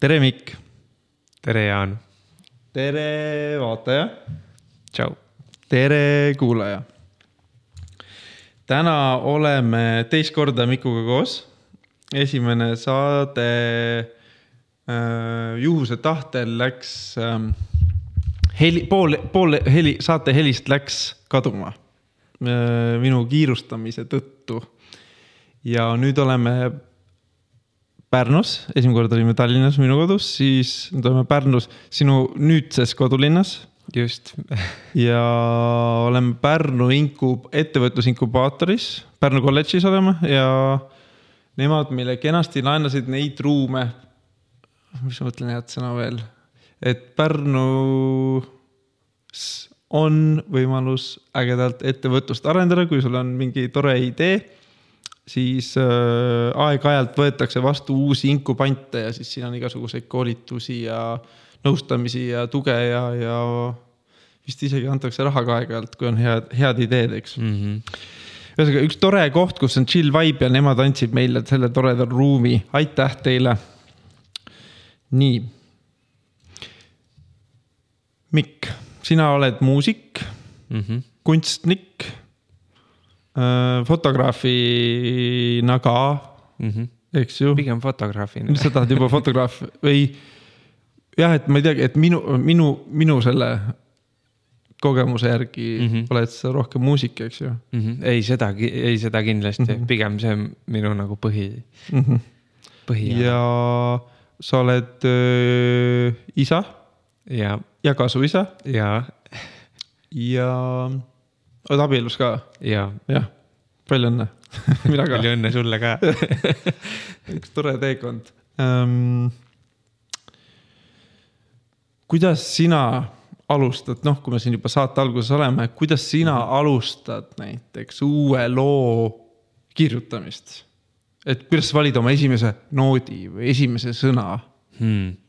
tere, Mikk. tere, Jaan. tere, vaataja. tšau. tere, kuulaja. täna oleme teist korda Mikuga koos. esimene saade äh, juhuse tahtel läks äh, heli, pool, pool heli, saate helist läks kaduma minu kiirustamise tõttu. ja nüüd oleme Pärnus, esimene kord olime Tallinnas minu kodus, siis nüüd oleme Pärnus sinu nüüdses kodulinnas. just ja oleme Pärnu inkub-, ettevõtlusinkubaatoris, Pärnu kolledžis oleme ja nemad meile kenasti laenasid neid ruume. mis ma mõtlen head sõna veel, et Pärnus on võimalus ägedalt ettevõtlust arendada, kui sul on mingi tore idee siis äh, aeg-ajalt võetakse vastu uusi inkubante ja siis siin on igasuguseid koolitusi ja nõustamisi ja tuge ja, ja vist isegi antakse raha ka aeg-ajalt, kui on head, head ideed, eks mm. -hmm. ühesõnaga üks tore koht, kus on chill vibe ja nemad andsid meile selle toreda ruumi, aitäh teile. nii. Mikk, sina oled muusik mm, -hmm. kunstnik Äh, fotograafina ka mm, -hmm. eks ju. pigem fotograafina. sa tahad juba fotograaf või jah, et ma ei teagi, et minu, minu, minu selle kogemuse järgi mm -hmm. oled sa rohkem muusik, eks ju mm? -hmm. ei, seda, ei seda kindlasti mm, -hmm. pigem see on minu nagu põhi mm, -hmm. põhi. ja sa oled öö, isa. Ja. ja kasuisa. ja. ja oled abielus ka? ja. jah, palju õnne mina ka. palju õnne sulle ka üks tore teekond um,. kuidas sina alustad, noh, kui me siin juba saate alguses oleme, kuidas sina -hmm. alustad näiteks uue loo kirjutamist? et kuidas sa valid oma esimese noodi või esimese sõna hmm.?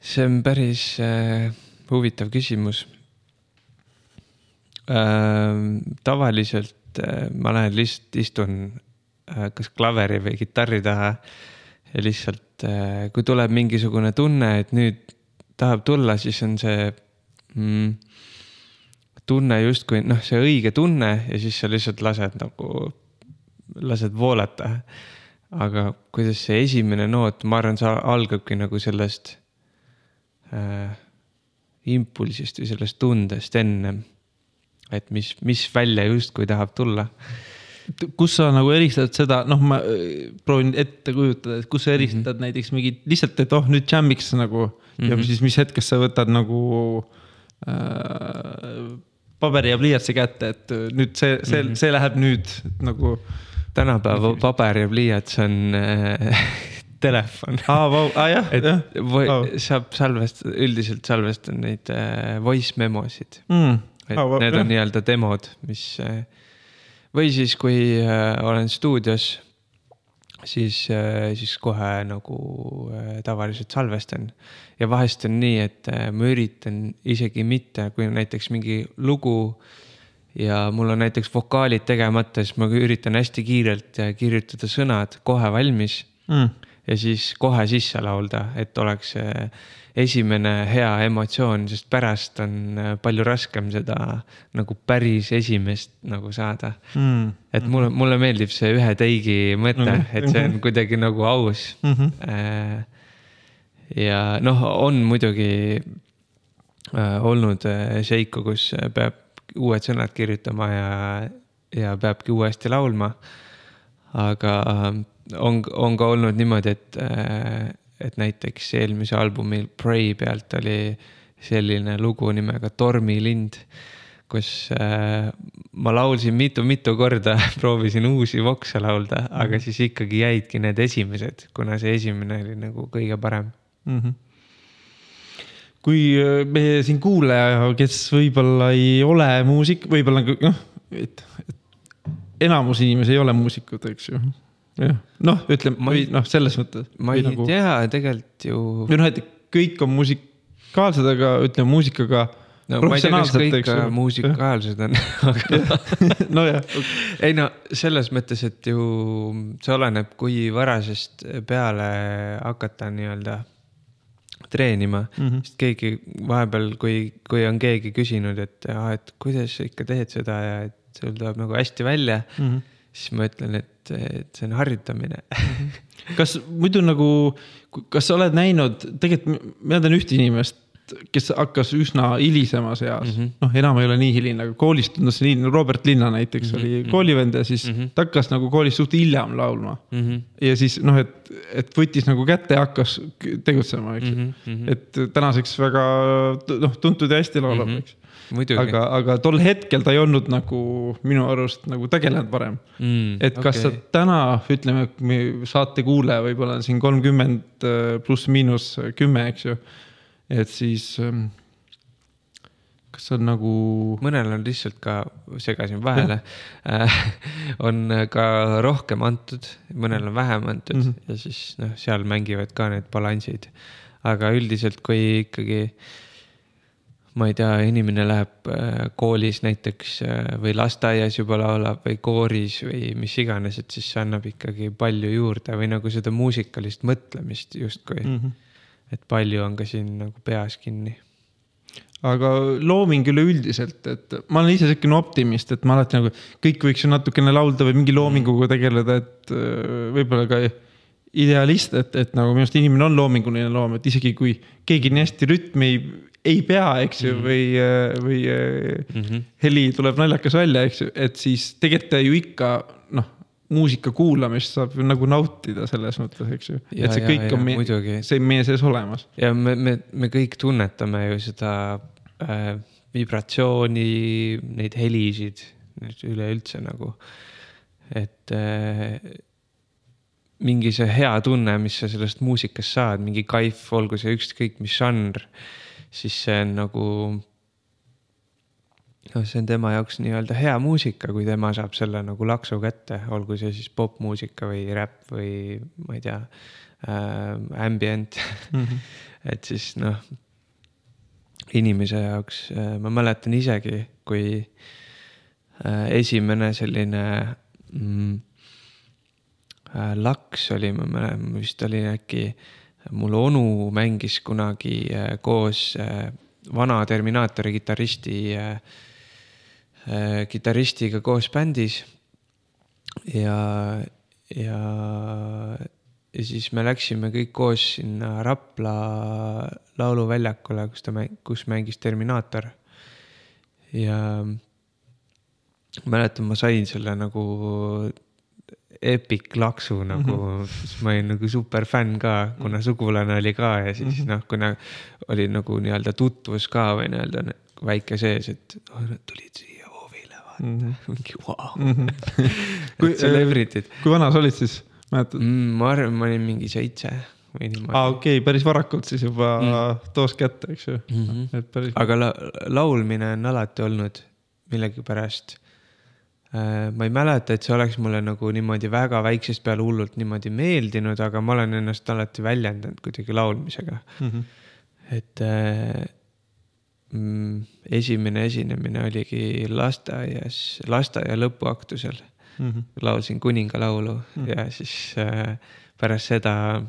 See on päris äh, huvitav küsimus Äh, tavaliselt äh, ma lähen lihtsalt istun äh, kas klaveri või kitarri taha ja lihtsalt, kui tuleb mingisugune tunne, et nüüd tahab tulla, siis on see mm, tunne justkui noh, see õige tunne ja siis sa lihtsalt lased nagu, lased voolata. aga kuidas see esimene noot, ma arvan, see algabki nagu sellest äh, impulsist või sellest tundest ennem et mis, mis välja justkui tahab tulla. kus sa nagu eristad seda, noh, ma äh, proovin ette kujutada, et kus sa eristad mm -hmm. näiteks mingit lihtsalt, et oh nüüd jam'iks nagu mm -hmm. ja mhm. siis mis hetkest sa võtad nagu äh, paberi ja pliiatsi kätte, et nüüd see, see mm, -hmm. see läheb nüüd nagu. tänapäeva paber ja pliiats on äh, telefon. aa, vau, aa jah, jah. saab salvest-, üldiselt salvestan neid äh, voice memosid mm et oh, need on nii-öelda demod, mis äh, või siis, kui äh, olen stuudios, siis, siis kohe nagu tavaliselt salvestan. ja vahest on nii, et ma üritan isegi mitte, kui näiteks mingi lugu ja mul on näiteks vokaalid tegemata, siis ma üritan hästi kiirelt kirjutada sõnad kohe valmis mm. Ja siis kohe sisse laulda, et oleks esimene hea emotsioon, sest pärast on äh, palju raskem seda nagu päris esimest nagu saada mm.. et mulle, mulle meeldib see ühe teigi mõte mm, -hmm. et see on kuidagi nagu aus mm. -hmm. ja noh, on muidugi äh, olnud seiku, kus peab uued sõnad kirjutama ja, ja peabki uuesti laulma. aga on, on ka olnud niimoodi, et et näiteks eelmise albumi Pray pealt oli selline lugu nimega Tormilind, kus äh, ma laulsin mitu-mitu korda proovisin uusi vokse laulda, aga mhm. siis ikkagi jäidki need esimesed, kuna see esimene oli nagu kõige parem mm. -hmm kui äh, meie siin kuulaja, kes võib-olla ei ole muusik, võib-olla noh, et, et enamus inimesi ei ole muusikud, eks ju jah, noh, ütleme või noh, selles mõttes. ma ei nagu... tea, tegelikult ju. või noh, et kõik on musikaalsed, aga ütleme muusikaga no kõik muusikaalsed on nojah. ei no selles mõttes, et ju see oleneb, kui varasest peale hakata nii-öelda treenima mm, -hmm. sest keegi vahepeal, kui, kui on keegi küsinud, et ah,, et kuidas sa ikka teed seda ja et sul tuleb nagu hästi välja mm, -hmm. Siis ma ütlen, et, et see on harjutamine kas muidu nagu, kas sa oled näinud, tegelikult mina tean ühte inimest kes hakkas üsna hilisemas eas mm, -hmm. noh, enam ei ole nii hiline, aga koolis tundus nii, Robert Linna näiteks mm -hmm. oli koolivend ja siis mm -hmm. ta hakkas nagu koolis suht hiljem laulma mm. -hmm. ja siis noh, et, et võttis nagu kätte ja hakkas tegutsema, eks ju mm -hmm.. et tänaseks väga noh, tuntud ja hästi laulab mm, -hmm. eks aga, aga tol hetkel ta ei olnud nagu minu arust nagu tegelenud varem mm,. et kas okay. sa täna, ütleme, saate kuulaja võib-olla on siin kolmkümmend pluss-miinus kümme, eks ju et siis ähm, kas on nagu. mõnel on lihtsalt ka, segasin vahele äh, on ka rohkem antud, mõnel on vähem antud mm -hmm. ja siis noh, seal mängivad ka need balansid. aga üldiselt, kui ikkagi ma ei tea, inimene läheb äh, koolis näiteks äh, või lasteaias juba laulab või kooris või mis iganes, et siis see annab ikkagi palju juurde või nagu seda muusikalist mõtlemist justkui mm. -hmm et palju on ka siin nagu peas kinni. aga looming üleüldiselt, et ma olen ise siukene optimist, et ma alati nagu kõik võiks ju natukene laulda või mingi loominguga tegeleda, et äh, võib-olla ka idealist, et, et nagu minu arust inimene on loominguline loom, et isegi kui keegi nii hästi rütmi ei, ei pea, eks ju mm, -hmm. või, äh, või mm -hmm. heli tuleb naljakas välja, eks ju, et siis tegelikult ta ju ikka noh muusika kuulamist saab ju nagu nautida selles mõttes, eks ju. et see kõik ja, on meie, see meie sees olemas. ja me, me, me kõik tunnetame ju seda äh, vibratsiooni, neid helisid üleüldse nagu. et äh, mingi see hea tunne, mis sa sellest muusikast saad, mingi kaif, olgu see ükskõik mis žanr, siis see on nagu noh, see on tema jaoks nii-öelda hea muusika, kui tema saab selle nagu laksu kätte, olgu see siis popmuusika või räpp või ma ei tea äh,, ambient mm. -hmm. et siis noh, inimese jaoks äh,, ma mäletan isegi, kui äh, esimene selline mm, äh, laks oli, ma mäletan, vist oli äkki, mul onu mängis kunagi äh, koos äh, vana Terminaatori kitarristi äh, kitarristiga koos bändis. ja, ja, ja siis me läksime kõik koos sinna Rapla lauluväljakule, kus ta, kus mängis Terminaator. ja mäletan, ma sain selle nagu epic laksu nagu mm, -hmm. siis ma olin nagu super fänn ka, kuna sugulane oli ka ja siis mm -hmm. noh, kuna oli nagu nii-öelda tutvus ka või nii-öelda väike sees, et oh, nad tulid siia mm. -hmm. mingi vau mm -hmm. kui celebrity'd. kui vana sa olid siis, mäletad mm,? ma arvan, ma olin mingi seitse või niimoodi. aa, okei okay,, päris varakult siis juba mm. toos kätte, eks ju mm. -hmm. päris. aga la laulmine on alati olnud millegipärast. Ma ei mäleta, et see oleks mulle nagu niimoodi väga väiksest peale hullult niimoodi meeldinud, aga ma olen ennast alati väljendanud kuidagi laulmisega mm. -hmm. et äh, mm, esimene esinemine oligi lasteaias, lasteaia lõpuaktusel mm. -hmm. laulsin kuningalaulu mm -hmm. ja siis äh, pärast seda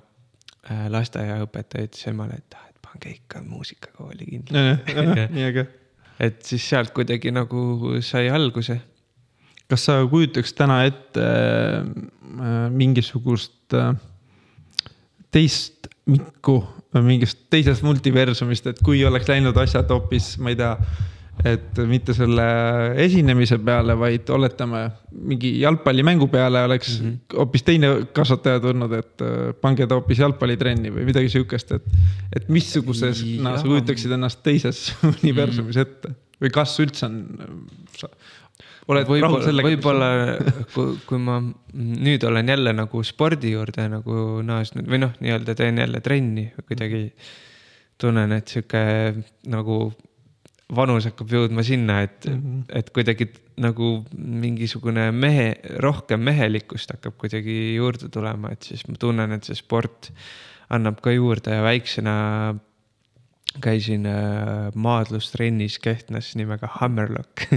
äh, lasteaiaõpetaja ütles emale, et ah, et pange ikka muusikakooli kindlasti nii äge. et siis sealt kuidagi nagu sai alguse. Kas sa kujutaks täna ette äh, mingisugust äh, teist Mikku mingist teisest multiversumist, et kui oleks läinud asjad hoopis, ma ei tea, et mitte selle esinemise peale, vaid oletame mingi jalgpallimängu peale oleks mm -hmm. hoopis teine kasvataja tulnud, et äh, pange ta hoopis jalgpallitrenni või midagi sihukest, et. et missuguses, no sa kujutaksid ennast teises universumis mhm. ette või kas üldse on oled võib rahul sellega? võib-olla kui, kui ma nüüd olen jälle nagu spordi juurde nagu naasnud või noh, nii-öelda teen jälle trenni kuidagi. tunnen, et sihuke nagu vanus hakkab jõudma sinna, et mm, -hmm. et kuidagi nagu mingisugune mehe, rohkem mehelikkust hakkab kuidagi juurde tulema, et siis ma tunnen, et see sport annab ka juurde ja väiksena käisin äh, maadlustrennis Kehtnas nimega Hammerlock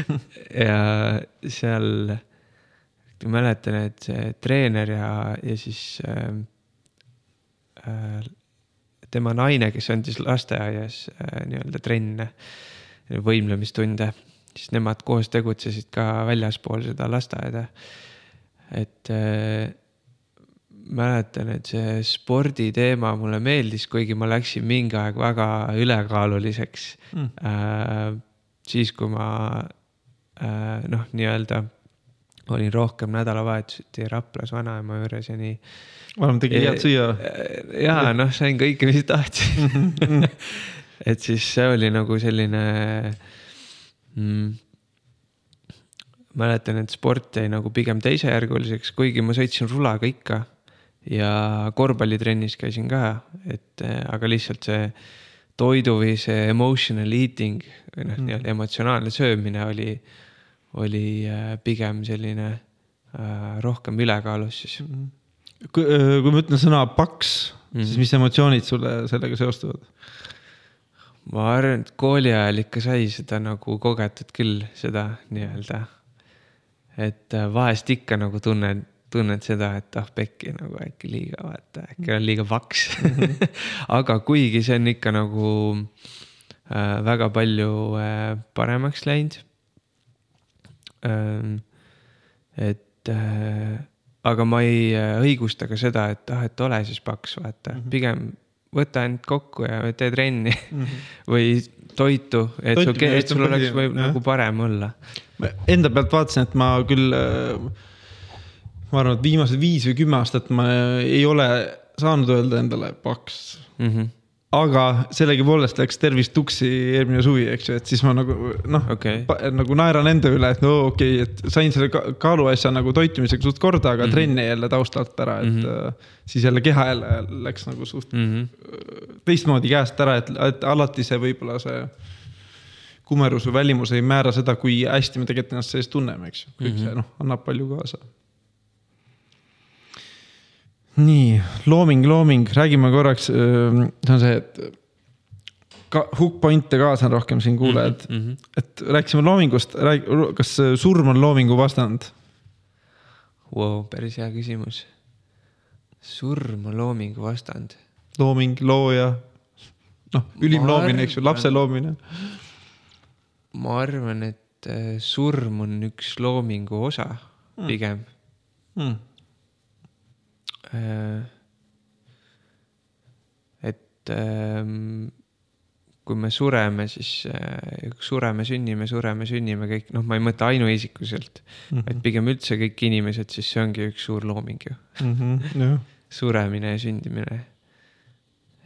ja seal mäletan, et see treener ja, ja siis äh, äh, tema naine, kes andis lasteaias äh, nii-öelda trenne, võimlemistunde, siis nemad koos tegutsesid ka väljaspool seda lasteaeda. et äh, mäletan, et see sporditeema mulle meeldis, kuigi ma läksin mingi aeg väga ülekaaluliseks. Mm.. Äh, siis, kui ma äh, noh, nii-öelda olin rohkem nädalavahetuseti Raplas vanaema juures ja nii. vanem tegi head süüa. ja noh, sain kõike, mis tahtsin. Et siis see oli nagu selline mm, mäletan, et sport jäi nagu pigem teisejärguliseks, kuigi ma sõitsin rulaga ikka ja korvpallitrennis käisin ka, et äh, aga lihtsalt see toidu või see emotional eating või noh mm., nii-öelda emotsionaalne söömine oli, oli äh, pigem selline äh, rohkem ülekaalus siis mm. kui, kui ma ütlen sõna paks mm, siis mis emotsioonid sulle sellega seostuvad? ma arvan, et kooli ajal ikka sai seda nagu kogetud küll, seda nii-öelda. et vahest ikka nagu tunned tunned seda, et ah pekki nagu äkki liiga, vaata äkki olen liiga paks aga kuigi see on ikka nagu äh, väga palju äh, paremaks läinud ähm,. et äh, aga ma ei äh, õigusta ka seda, et ah, et ole siis paks, vaata mm, -hmm. pigem võta end kokku ja tee trenni mm -hmm. või toitu, et Toitu, su, et sul oleks võib nagu parem olla. Enda pealt vaatasin, et ma küll äh, ma arvan, et viimased viis või kümme aastat ma ei ole saanud öelda endale paks mm. -hmm. aga sellegipoolest läks tervis tuksi eelmine suvi, eks ju, et siis ma nagu noh okay., nagu naeran enda üle, et no okei okay,, et sain selle kaaluasja nagu toitumisega suht korda, aga mm -hmm. trenn jäi jälle taustalt ära, et mm -hmm. siis jälle keha jälle läks nagu suht mm -hmm. teistmoodi käest ära, et, et alati see võib-olla see kumerus või välimus ei määra seda, kui hästi me tegelikult ennast sees tunneme, eks ju, kõik mm -hmm. see noh, annab palju kaasa nii, looming, looming, räägime korraks, see on see, et ka hook point'e ka saan rohkem siin kuulajad mm, -hmm. et rääkisime loomingust, räägi, kas surm on loomingu vastand wow,? päris hea küsimus. surm on loomingu vastand. looming, looja, noh, ülim ma loomine, eks ju, lapse loomine. ma arvan, et äh, surm on üks loomingu osa mm. pigem mm Äh, et ähm, kui me sureme, siis äh, sureme, sünnime, sureme, sünnime kõik, noh, ma ei mõtle ainuisikuliselt mm, -hmm. vaid pigem üldse kõik inimesed, siis see ongi üks suur looming ju mm. -hmm, yeah. suremine ja sündimine.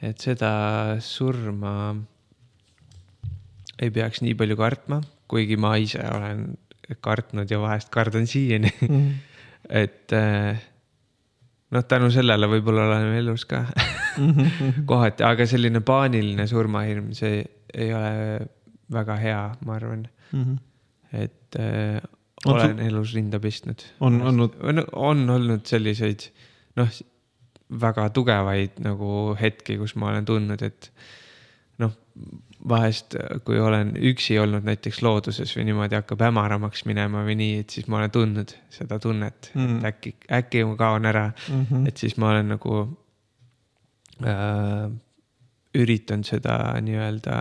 et seda surma ei peaks nii palju kartma, kuigi ma ise olen kartnud ja vahest kardan siiani mm. -hmm. et äh, noh, tänu sellele võib-olla oleme elus ka kohati, aga selline paaniline surmahirm, see ei ole väga hea, ma arvan mm. -hmm. et äh, on olen su... elus rinda pistnud. on olnud? on olnud selliseid noh, väga tugevaid nagu hetki, kus ma olen tundnud, et noh, vahest, kui olen üksi olnud näiteks looduses või niimoodi hakkab hämaramaks minema või nii, et siis ma olen tundnud seda tunnet mm., et äkki, äkki ma kaon ära mm. -hmm. et siis ma olen nagu äh, üritanud seda nii-öelda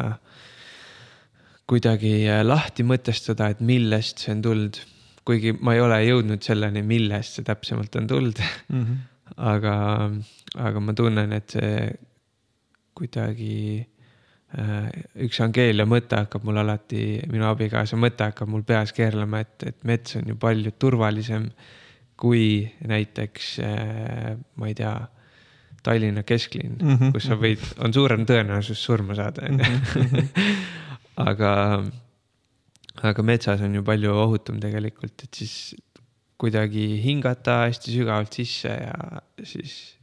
kuidagi lahti mõtestada, et millest see on tulnud. kuigi ma ei ole jõudnud selleni, millest see täpsemalt on tulnud mm. -hmm. aga, aga ma tunnen, et see kuidagi üks Angeelia mõte hakkab mul alati, minu abikaasa mõte hakkab mul peas keerlema, et, et mets on ju palju turvalisem kui näiteks, äh, ma ei tea, Tallinna kesklinn mm, -hmm. kus sa võid, on suurem tõenäosus surma saada, on ju. Mhm, aga, aga metsas on ju palju ohutum tegelikult, et siis kuidagi hingata hästi sügavalt sisse ja siis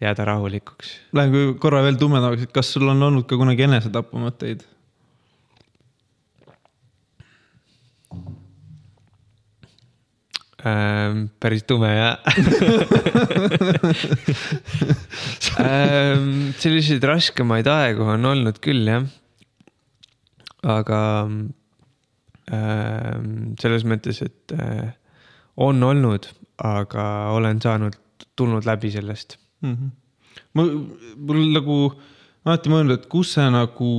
jääda rahulikuks. Lähen korra veel tumedamaks, et kas sul on olnud ka kunagi enesetapumõtteid? ähm,. päris tume ja ähm, selliseid raskemaid aegu on olnud küll jah. aga ähm, selles mõttes, et äh, on olnud, aga olen saanud, tulnud läbi sellest mm. -hmm. ma, mul nagu alati mõelnud, et kus see nagu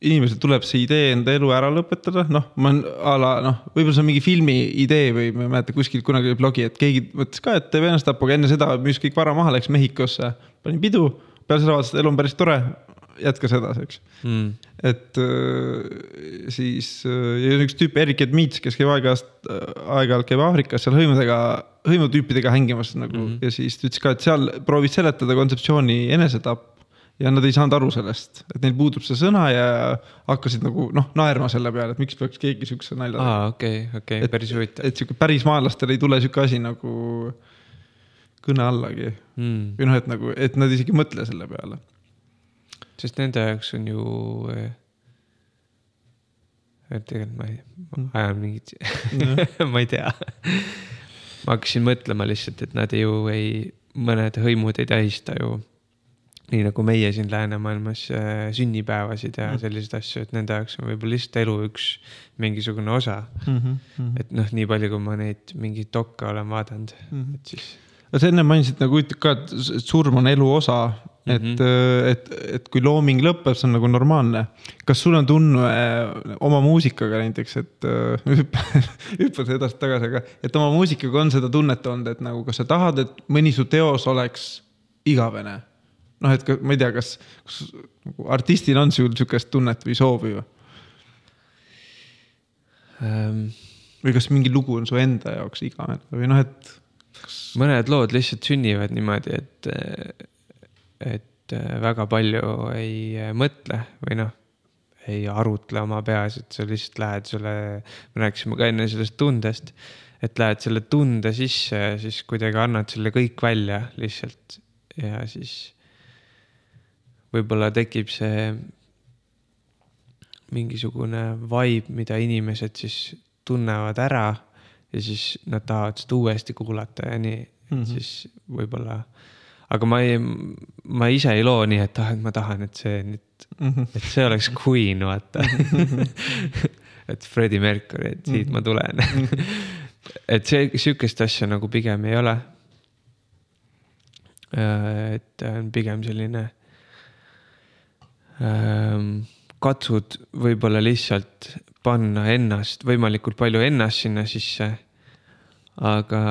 inimesel tuleb see idee enda elu ära lõpetada, noh, ma olen a la noh, võib-olla see on mingi filmi idee või ma ei mäleta, kuskilt kunagi oli blogi, et keegi mõtles ka, et teeb ennast tappa, aga enne seda müüs kõik vara maha, läks Mehhikosse, pani pidu. peale seda vaatas, et elu on päris tore, jätkas edasi, eks mm.. et äh, siis äh, ja üks tüüp, Erik Edmits, kes käib aeg-ajalt, aeg-ajalt käib Aafrikas seal hõimudega, hõimutüüpidega hängimas nagu mm -hmm. ja siis ta ütles ka, et seal proovis seletada kontseptsiooni enesetapp ja nad ei saanud aru sellest, et neil puudub see sõna ja hakkasid nagu noh, naerma selle peale, et miks peaks keegi siukse nalja. aa, okei, okei, päris huvitav. et sihuke pärismaalastel ei tule sihuke asi nagu kõne allagi mm.. või noh, et nagu, et nad isegi ei mõtle selle peale. sest nende jaoks on ju eh,. tegelikult ma ei, ajan mingit ma ei tea ma hakkasin mõtlema lihtsalt, et nad ju ei, mõned hõimud ei tähista ju nii nagu meie siin läänemaailmas äh, sünnipäevasid ja mm. selliseid asju, et nende jaoks on võib-olla lihtsalt elu üks mingisugune osa mm. -hmm. et noh, nii palju, kui ma neid mingeid dokke olen vaadanud mm, -hmm. et siis. no sa enne mainisid nagu ka, et surm on elu osa, et mm, -hmm. et, et kui looming lõpeb, see on nagu normaalne. kas sul on tunne äh, oma muusikaga näiteks, et hüppas edasi-tagasi, aga et oma muusikaga on seda tunnet olnud, et nagu kas sa tahad, et mõni su teos oleks igavene noh, et ma ei tea, kas, kas nagu artistil on sul sihukest tunnet või soovi või um,? või kas mingi lugu on su enda jaoks igavene või noh, et kas.... mõned lood lihtsalt sünnivad niimoodi, et, et väga palju ei mõtle või noh, ei arutle oma peas, et sa lihtsalt lähed selle, me rääkisime ka enne sellest tundest, et lähed selle tunde sisse ja siis kuidagi annad selle kõik välja lihtsalt ja siis võib-olla tekib see mingisugune vibe, mida inimesed siis tunnevad ära ja siis nad tahavad seda uuesti kuulata ja nii mm, -hmm. siis võib-olla. Aga ma ei, ma ise ei loo nii, et ah, et ma tahan, et see nüüd mm, -hmm. et see oleks Queen, vaata et Freddie Mercury, et siit mm -hmm. ma tulen et see, sihukest asja nagu pigem ei ole. Äh, et on pigem selline Ehm, katsud võib-olla lihtsalt panna ennast, võimalikult palju ennast sinna sisse. aga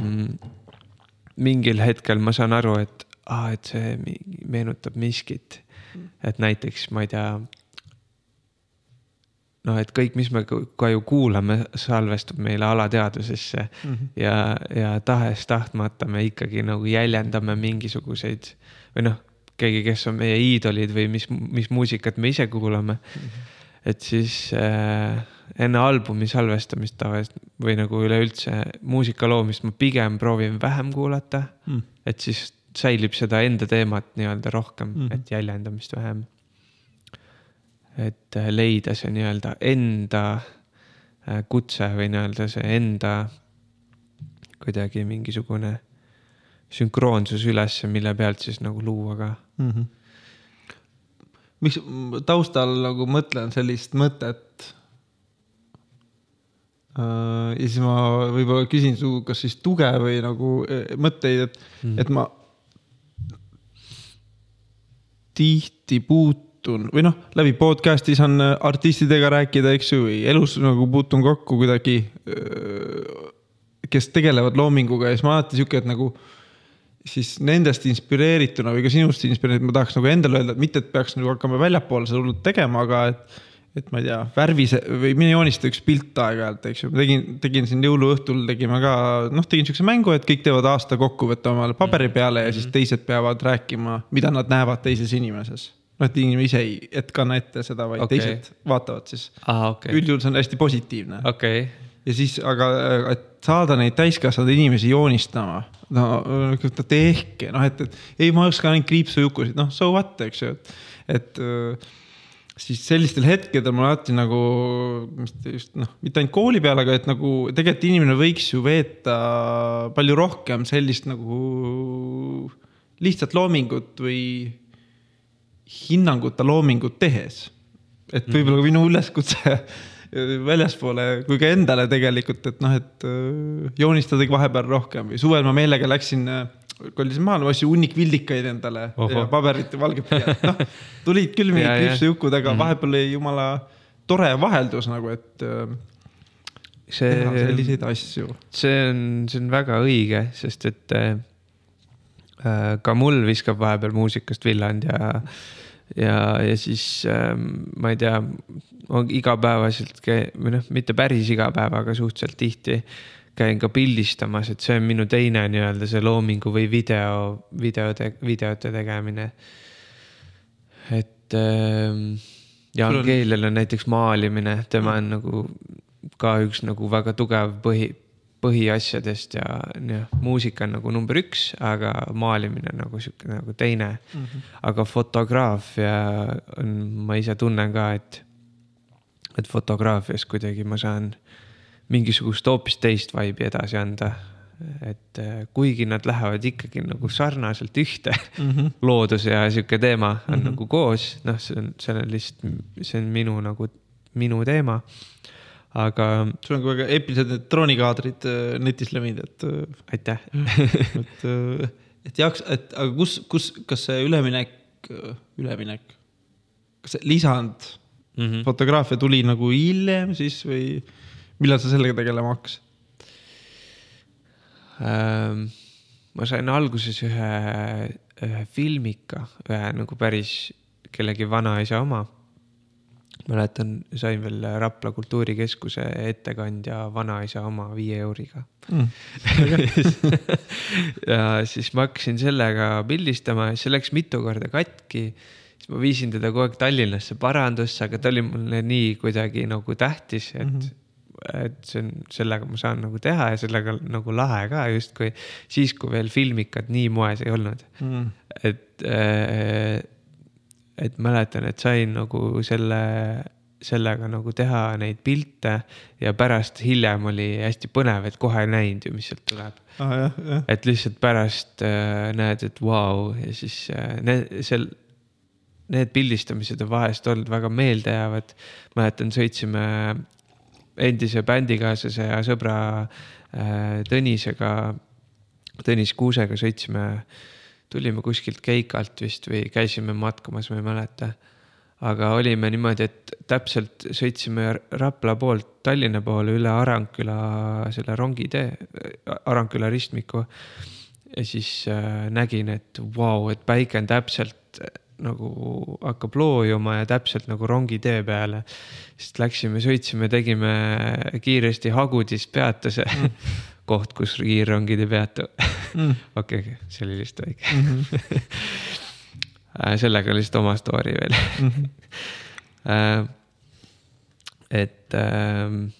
mm, mingil hetkel ma saan aru, et aa, et see meenutab miskit. et näiteks, ma ei tea. noh, et kõik, mis me ka ju kuulame, salvestub meile alateadvusesse mm -hmm. ja, ja tahes-tahtmata me ikkagi nagu jäljendame mingisuguseid või noh keegi, kes on meie iidolid või mis, mis muusikat me ise kuulame mm. -hmm. Et siis äh, enne albumi salvestamist tavaliselt või nagu üleüldse muusika loomist ma pigem proovin vähem kuulata mm.. et siis säilib seda enda teemat nii-öelda rohkem mm, -hmm. et jäljendamist vähem. et äh, leida see nii-öelda enda äh, kutse või nii-öelda see enda kuidagi mingisugune sünkroonsus ülesse, mille pealt siis nagu luua ka mm. -hmm. Miks taustal nagu mõtlen sellist mõtet äh,. ja siis ma võib-olla küsin su, kas siis tuge või nagu äh, mõtteid, et mm, et ma tihti puutun või noh, läbi podcast'i saan artistidega rääkida, eks ju, või elus nagu puutun kokku kuidagi. Äh, kes tegelevad loominguga ja siis ma alati sihuke, et nagu siis nendest inspireerituna või ka sinust inspireerituna ma tahaks nagu endale öelda, et mitte, et peaks nagu hakkama väljapoole seda hullult tegema, aga et. et ma ei tea, värvise või mine joonista üks pilt aeg-ajalt, eks ju, ma tegin, tegin siin jõuluõhtul tegime ka, noh, tegin siukse mängu, et kõik teevad aasta kokkuvõtte omale paberi peale ja siis mhm. teised peavad rääkima, mida nad näevad teises inimeses noh, et inimene ise ei, et kanna ette seda, vaid okay. teised vaatavad siis. Okay. üldjuhul see on hästi positiivne okay.. Ja siis, aga, et saada neid täiskasvanud inimesi joonistama no tehke, noh, et, et ei, ma oskan ainult kriipsujukusid, noh, so what, eks ju, et, et. siis sellistel hetkedel mul alati nagu, just noh, mitte ainult kooli peal, aga et nagu tegelikult inimene võiks ju veeta palju rohkem sellist nagu lihtsat loomingut või hinnanguta loomingut tehes. et võib-olla minu üleskutse väljaspoole kui ka endale tegelikult, et noh, et äh, joonistadagi vahepeal rohkem või suvel ma meelega läksin äh, kolisin maale, ostsin hunnik vildikaid endale Oho. ja paberit ja valget pliiat, noh. tulid küll mingid kriipsujukud, aga mm. vahepeal oli jumala tore vaheldus nagu, et äh, see, teha selliseid asju. see on, see on väga õige, sest et äh, ka mul viskab vahepeal muusikast villand ja, ja, ja siis äh, ma ei tea, igapäevaselt või noh, mitte päris iga päev, aga suhteliselt tihti käin ka pildistamas, et see on minu teine nii-öelda see loomingu või video, videode, videote tegemine. et äh, Jaan on... Keelel on näiteks maalimine, tema on nagu ka üks nagu väga tugev põhi, põhiasjadest ja jah, muusika on nagu number üks, aga maalimine nagu sihuke nagu teine mm. -hmm. aga fotograafia on, ma ise tunnen ka, et, et fotograafias kuidagi ma saan mingisugust hoopis teist vibe'i edasi anda. et äh, kuigi nad lähevad ikkagi nagu sarnaselt ühte mm, -hmm. loodus ja sihuke teema on mm -hmm. nagu koos, noh, see on, see on lihtsalt, see on minu nagu, minu teema aga. sul on ka väga eepilised need droonikaadrid äh, netis levinud, et. Äh, aitäh et, et jaks, et aga kus, kus, kas see üleminek, üleminek, kas see lisand mm -hmm. fotograafia tuli nagu hiljem siis või? millal sa sellega tegelema hakkasid ähm,? ma sain alguses ühe, ühe filmika, ühe nagu päris kellegi vanaisa oma. Mäletan, sain veel Rapla Kultuurikeskuse ettekandja vanaisa oma viie euriga. Mm. ja siis ma hakkasin sellega pildistama, see läks mitu korda katki. Siis ma viisin teda kogu aeg Tallinnasse parandusse, aga ta oli mulle nii kuidagi nagu tähtis, et mm -hmm et see on, sellega ma saan nagu teha ja sellega nagu lahe ka justkui. Siis, kui veel filmikad nii moes ei olnud. Mm.. et äh,, et mäletan, et sain nagu selle, sellega nagu teha neid pilte ja pärast hiljem oli hästi põnev, et kohe ei näinud ju, mis sealt tuleb ah,. et lihtsalt pärast äh, näed, et vau wow, ja siis äh, need, seal need pildistamised on vahest olnud väga meeldejäävad. mäletan, sõitsime endise bändikaaslase ja sõbra äh, Tõnisega, Tõnis Kuusega sõitsime, tulime kuskilt Keikalt vist või käisime matkamas, ma ei mäleta. aga olime niimoodi, et täpselt sõitsime Rapla poolt Tallinna poole üle Aranküla selle rongitee, Aranküla ristmiku. ja siis äh, nägin, et vau wow,, et päike on täpselt nagu hakkab loojuma ja täpselt nagu rongitee peale. siis läksime, sõitsime, tegime kiiresti Hagudis peatuse mm. Koht, kus kiirrongid ei peatu. Mm. okei, see oli lihtsalt väike mm. -hmm. sellega lihtsalt oma story veel mm. -hmm. et äh,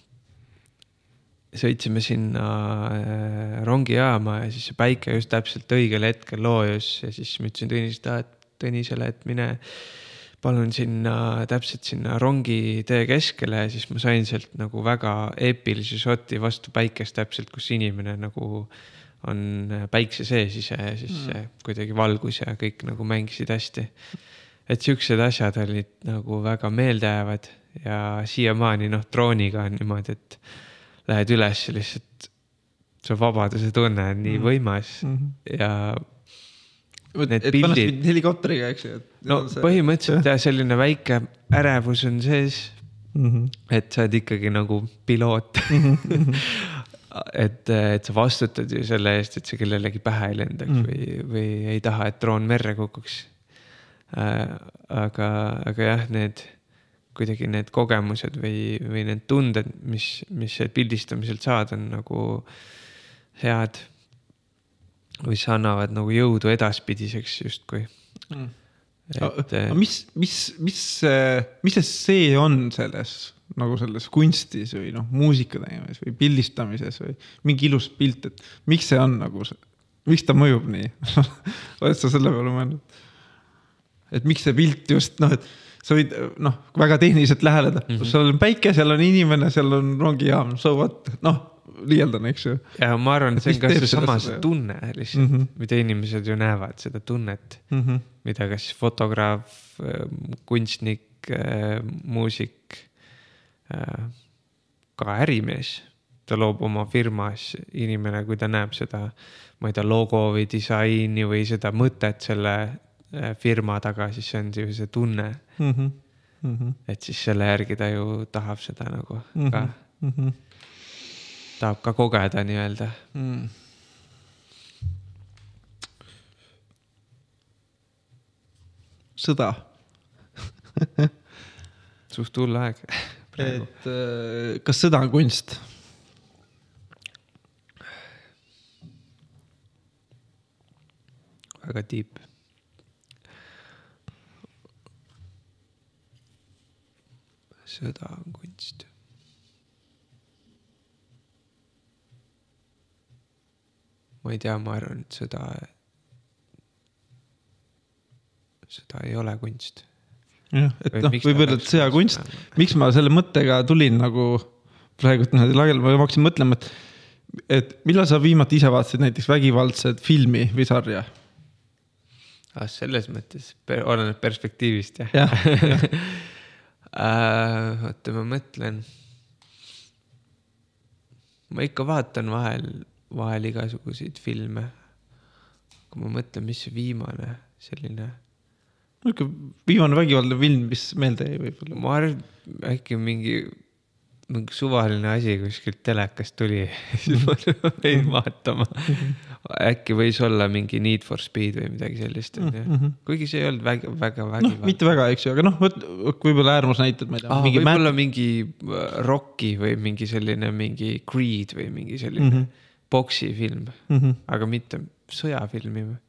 sõitsime sinna äh, rongijaama ja siis päike just täpselt õigel hetkel loojus ja siis ma ütlesin Tõnisele, et Tõnisele, et mine palun sinna, täpselt sinna rongitee keskele ja siis ma sain sealt nagu väga eepilise šoti vastu päikest täpselt, kus inimene nagu on päikse sees ise ja siis mm. kuidagi valgus ja kõik nagu mängisid hästi. et siuksed asjad olid nagu väga meeldejäävad ja siiamaani noh, drooniga on niimoodi, et lähed üles ja lihtsalt see vabaduse tunne on nii mm. võimas mm -hmm. ja Need pildid. helikopteriga, eks ju. no see... põhimõtteliselt jah, selline väike ärevus on sees mm. -hmm. et sa oled ikkagi nagu piloot mm. -hmm. et, et sa vastutad ju selle eest, et see kellelegi pähe ei lendaks mm -hmm. või, või ei taha, et droon merre kukuks äh,. aga, aga jah, need kuidagi need kogemused või, või need tunded, mis, mis pildistamiselt saad, on nagu head mis annavad nagu jõudu edaspidiseks justkui. Mm.. Et... äh, mis, mis, mis, mis see see on selles nagu selles kunstis või noh, muusika tegemises või pildistamises või mingi ilus pilt, et miks see on nagu miks ta mõjub nii? Oled sa selle peale mõelnud? et miks see pilt just noh, et sa võid noh, väga tehniliselt läheneda. Mm, -hmm. seal on päike, seal on inimene, seal on rongijaam, so what, noh liialdan, eks ju. ja ma arvan, et see on ka seesama see tunne lihtsalt mm, -hmm. mida inimesed ju näevad, seda tunnet mm, -hmm. mida kas fotograaf, kunstnik, muusik, ka ärimees ta loob oma firmas, inimene, kui ta näeb seda, ma ei tea, logo või disaini või seda mõtet selle äh, firma taga, siis see on ju see tunne mm. -hmm. Mm -hmm. et siis selle järgi ta ju tahab seda nagu mm -hmm. ka mm, -hmm. Tahab ka kogeda nii-öelda mm.. sõda suht hull aeg et äh, kas sõda on kunst? väga deep. sõda on kunst. Ma ei tea, ma arvan, et sõda, sõda ei ole kunst. jah, et noh, võib öelda, et sõjakunst, miks ma selle mõttega tulin nagu praegu niimoodi laiali, ma hakkasin mõtlema, et, et millal sa viimati ise vaatasid näiteks vägivaldset filmi või sarja ah,. selles mõttes per, oleneb perspektiivist jah ja, ja. uh, oota, ma mõtlen. ma ikka vaatan vahel, vahel igasuguseid filme. kui ma mõtlen, mis viimane selline. niisugune viimane vägivaldne film, mis meelde jäi võib-olla? ma arvan, äkki mingi mingi suvaline asi kuskilt telekast tuli siis ma jäin vaatama. äkki võis olla mingi Need for Speed või midagi sellist onju -hmm., kuigi see ei olnud väga, väga vägivaldne no,. mitte väga, eks ju, aga noh, vot võib-olla äärmusnäited, ma ei tea. võib-olla mät... mingi äh, Rocki või mingi selline mingi Creed või mingi selline mm -hmm. Poksifilm mm, -hmm. aga mitte sõjafilmi või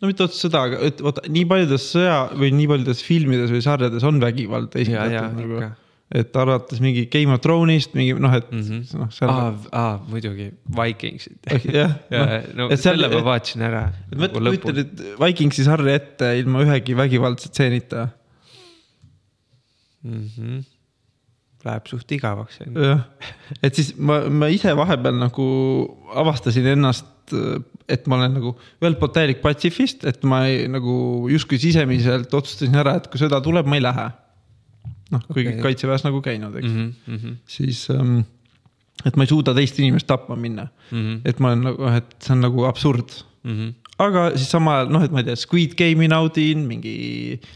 no mitte otseselt sõda, aga et vaata nii paljudes sõja või nii paljudes filmides või sarjades on vägivald esindatud nagu et alates mingi Game of Thrones'ist mingi noh, et mm -hmm. noh. aa, aa muidugi Vikingsid jah, no, no selle ma vaatasin ära. et mõtle, nagu kujuta nüüd Vikingsi sarja ette ilma ühegi vägivaldse stseenita mm. -hmm. Läheb suht igavaks. jah, et siis ma, ma ise vahepeal nagu avastasin ennast, et ma olen nagu ühelt poolt täielik patsifist, et ma ei, nagu justkui sisemiselt otsustasin ära, et kui sõda tuleb, ma ei lähe noh, kuigi okay. kaitseväes nagu käinud, eks mm, -hmm. siis ähm, et ma ei suuda teist inimest tapma minna mm. -hmm. et ma olen nagu, et see on nagu absurd mm. -hmm. Aga siis samal ajal noh, et ma ei tea, Squid Game'i naudin, mingi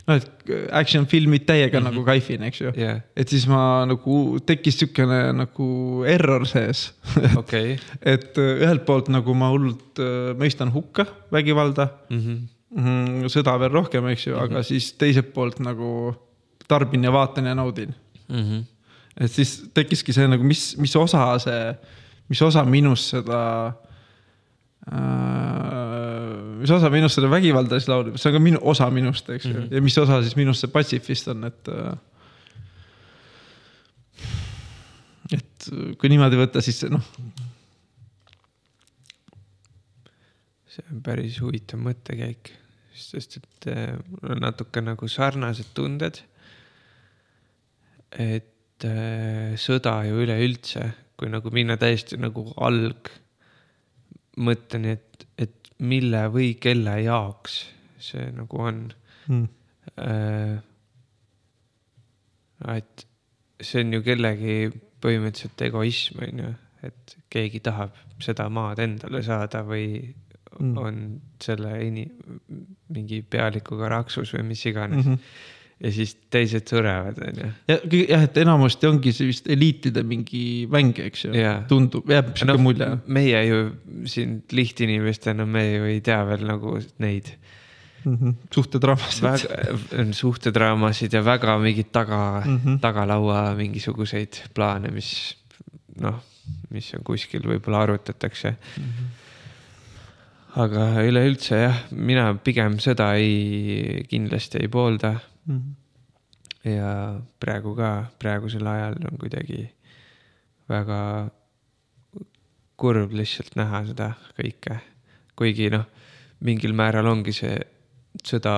noh, et action filmid täiega mm -hmm. nagu kaifin, eks ju yeah.. et siis ma nagu tekkis siukene nagu error sees okay. et äh, ühelt poolt nagu ma hullult äh, mõistan hukka vägivalda mm. -hmm. Mm sõda veel rohkem, eks ju mm, -hmm. aga siis teiselt poolt nagu tarbin ja vaatan ja naudin mm. -hmm. et siis tekkiski see nagu, mis, mis osa see, mis osa minust seda äh,. Mis osa minust seda vägivalda siis laulib, see on ka minu osa minust, eks ju mm -hmm., ja mis osa siis minust see patsifist on, et äh,. et kui niimoodi võtta, siis noh. see on päris huvitav mõttekäik, sest et äh, mul on natuke nagu sarnased tunded et äh, sõda ju üleüldse, kui nagu minna täiesti nagu algmõtteni, et, et mille või kelle jaoks see nagu on mm.. Et see on ju kellegi põhimõtteliselt egoism, on ju, et keegi tahab seda maad endale saada või mm. on selle ini-, mingi pealikuga raksus või mis iganes mm. -hmm ja siis teised surevad, onju. ja jah, et enamasti ongi see vist eliitide mingi mäng, eks ju, tundub, jääb sihuke no, mulje. meie ju siin lihtinimestena, me ju ei tea veel nagu neid mm -hmm. suhtedraamasid. suhtedraamasid ja väga mingeid taga mm, -hmm. tagalaua mingisuguseid plaane, mis noh, mis on kuskil võib-olla arutatakse mm. -hmm aga üleüldse jah, mina pigem seda ei, kindlasti ei poolda mm. -hmm. ja praegu ka, praegusel ajal on kuidagi väga kurb lihtsalt näha seda kõike. kuigi noh, mingil määral ongi see sõda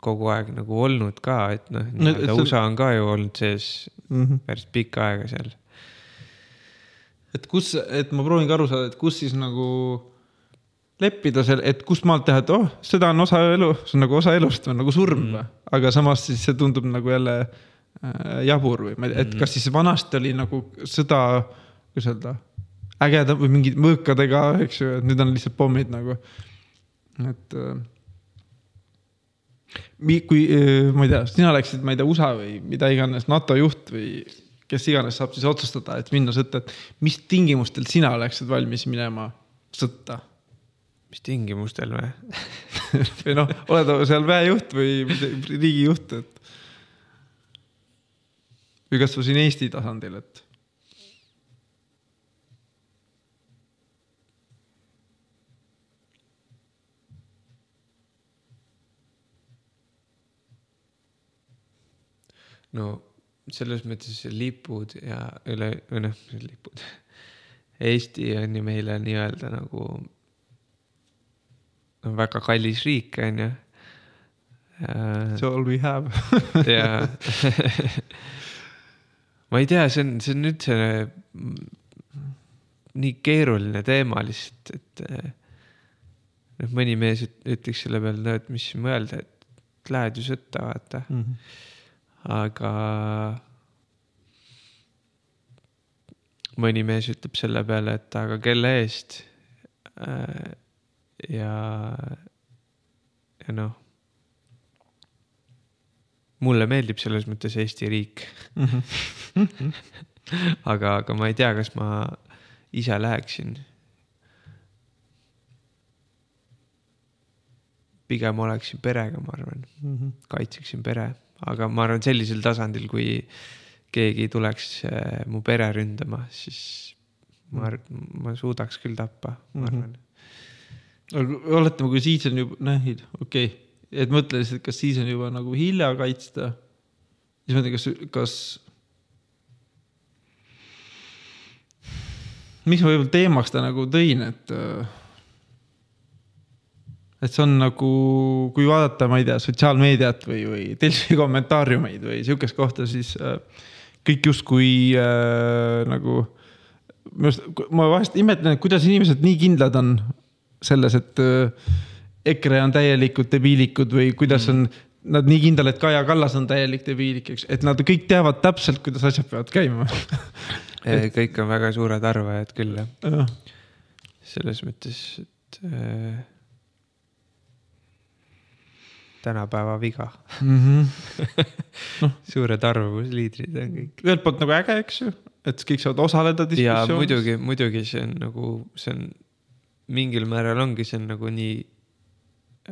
kogu aeg nagu olnud ka, et noh no, no, USA on ka ju olnud sees mm -hmm. päris pikka aega seal. et kus, et ma proovingi aru saada, et kus siis nagu leppida seal, et kust maalt teha, et oh, sõda on osa elu, see on nagu osa elust või nagu surm mm. aga samas siis see tundub nagu jälle äh, jabur või ma ei tea, et mm kas siis vanasti oli nagu sõda, kuidas öelda, ägedam või mingid mõõkadega, eks ju, et nüüd on lihtsalt pommid nagu, et äh, kui, ma ei tea, sina oleksid, ma ei tea, USA või mida iganes, NATO juht või kes iganes saab siis otsustada, et minna sõtta, et mis tingimustel sina oleksid valmis minema sõtta? Mis tingimustel või või noh, oled seal väejuht või riigijuht, et. või kasvõi siin Eesti tasandil, et no selles mõttes lipud ja üle, või noh, lipud. Eesti on ju meile nii-öelda nagu väga kallis riik, on ju. It's all we have ja ma ei tea, see on, see on üldse nii keeruline teema lihtsalt, et noh, mõni mees ütleks selle peale, no et mis mõelda, et lähed ju sõtta, vaata mm. -hmm aga mõni mees ütleb selle peale, et aga kelle eest. Äh, ja, ja noh. mulle meeldib selles mõttes Eesti riik mm. -hmm. aga, aga ma ei tea, kas ma ise läheksin. pigem oleksin perega, ma arvan mm, -hmm. kaitseksin pere aga ma arvan, sellisel tasandil, kui keegi tuleks äh, mu pere ründama, siis ma ma suudaks küll tappa, ma mhm. arvan. Aga oletame, kui siis on juba, noh, okei okay., et mõtle lihtsalt, kas siis on juba nagu hilja kaitsta. siis ma ei tea, kas, kas. miks ma võib-olla teemaks ta nagu tõin, et äh, et see on nagu, kui vaadata, ma ei tea, sotsiaalmeediat või, või Delfi kommentaariumeid või sihukest kohta, siis äh, kõik justkui äh, nagu. minu arust, ma vahest imetlen, et kuidas inimesed nii kindlad on selles, et äh, EKRE on täielikult debiilikud või kuidas on nad nii kindel, et Kaja Kallas on täielik debiilik, eks, et nad kõik teavad täpselt, kuidas asjad peavad käima et... kõik on väga suured arvajad küll jah ja.. selles mõttes, et äh tänapäeva viga mm. -hmm. No. suured arvamusliidrid on kõik. ühelt poolt nagu äge, eks ju, et kõik saavad osaleda diskussioonis. muidugi, muidugi see on nagu, see on mingil määral ongi, see on nagu nii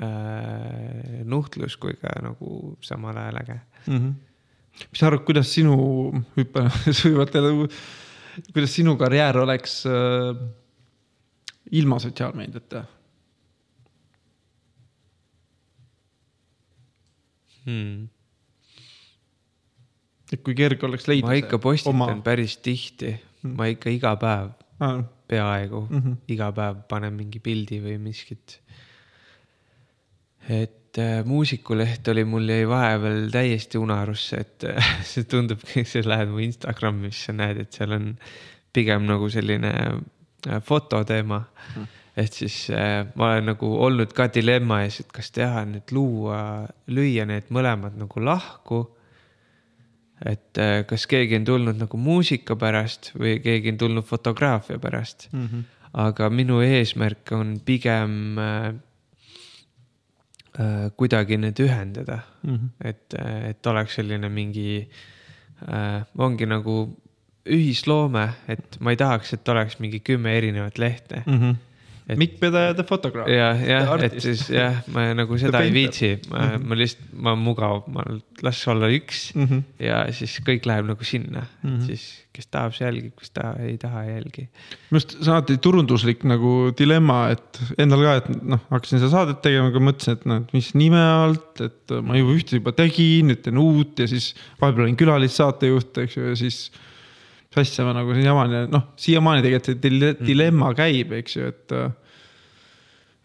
äh, nuhtlus kui ka nagu samal ajal äge mm. -hmm. mis sa arvad, kuidas sinu, hüppan sujuvalt jälle, kuidas sinu karjäär oleks äh, ilma sotsiaalmeediata? hmm.. et kui kerge oleks leida. ma ikka postitan oma... päris tihti hmm., ma ikka iga päev ah., peaaegu mm -hmm. iga päev panen mingi pildi või miskit. et äh, muusikuleht oli mul jäi vahepeal täiesti unarusse, et äh, see tundub, sa lähed mu Instagramisse, näed, et seal on pigem nagu selline äh, fototeema mm et siis äh, ma olen nagu olnud ka dilemma ees, et kas teha nüüd luua, lüüa need mõlemad nagu lahku. Et äh, kas keegi on tulnud nagu muusika pärast või keegi on tulnud fotograafia pärast mm. -hmm. aga minu eesmärk on pigem äh, äh, kuidagi need ühendada mm, -hmm. et, äh, et oleks selline mingi äh,, ongi nagu ühisloome, et ma ei tahaks, et oleks mingi kümme erinevat lehte mm. -hmm et.... Mikk Pedaja, The Photograph. jah, jah, et siis jah, ma nagu seda ei viitsi, ma mm, -hmm. ma lihtsalt, ma mugav, ma las olla üks mm -hmm. ja siis kõik läheb nagu sinna mm, -hmm. siis kes tahab, see jälgib, kes ta ei taha, ei jälgi. minu arust see on alati turunduslik nagu dilemma, et endal ka, et noh, hakkasin seda saadet tegema, aga mõtlesin, et noh, et mis nime alt, et ma juba ühte juba tegin, nüüd teen uut ja siis vahepeal olin külalissaatejuht, eks ju, ja siis mis asja ma nagu ja noh, siiamaani tegelikult see dilemma käib, eks ju, et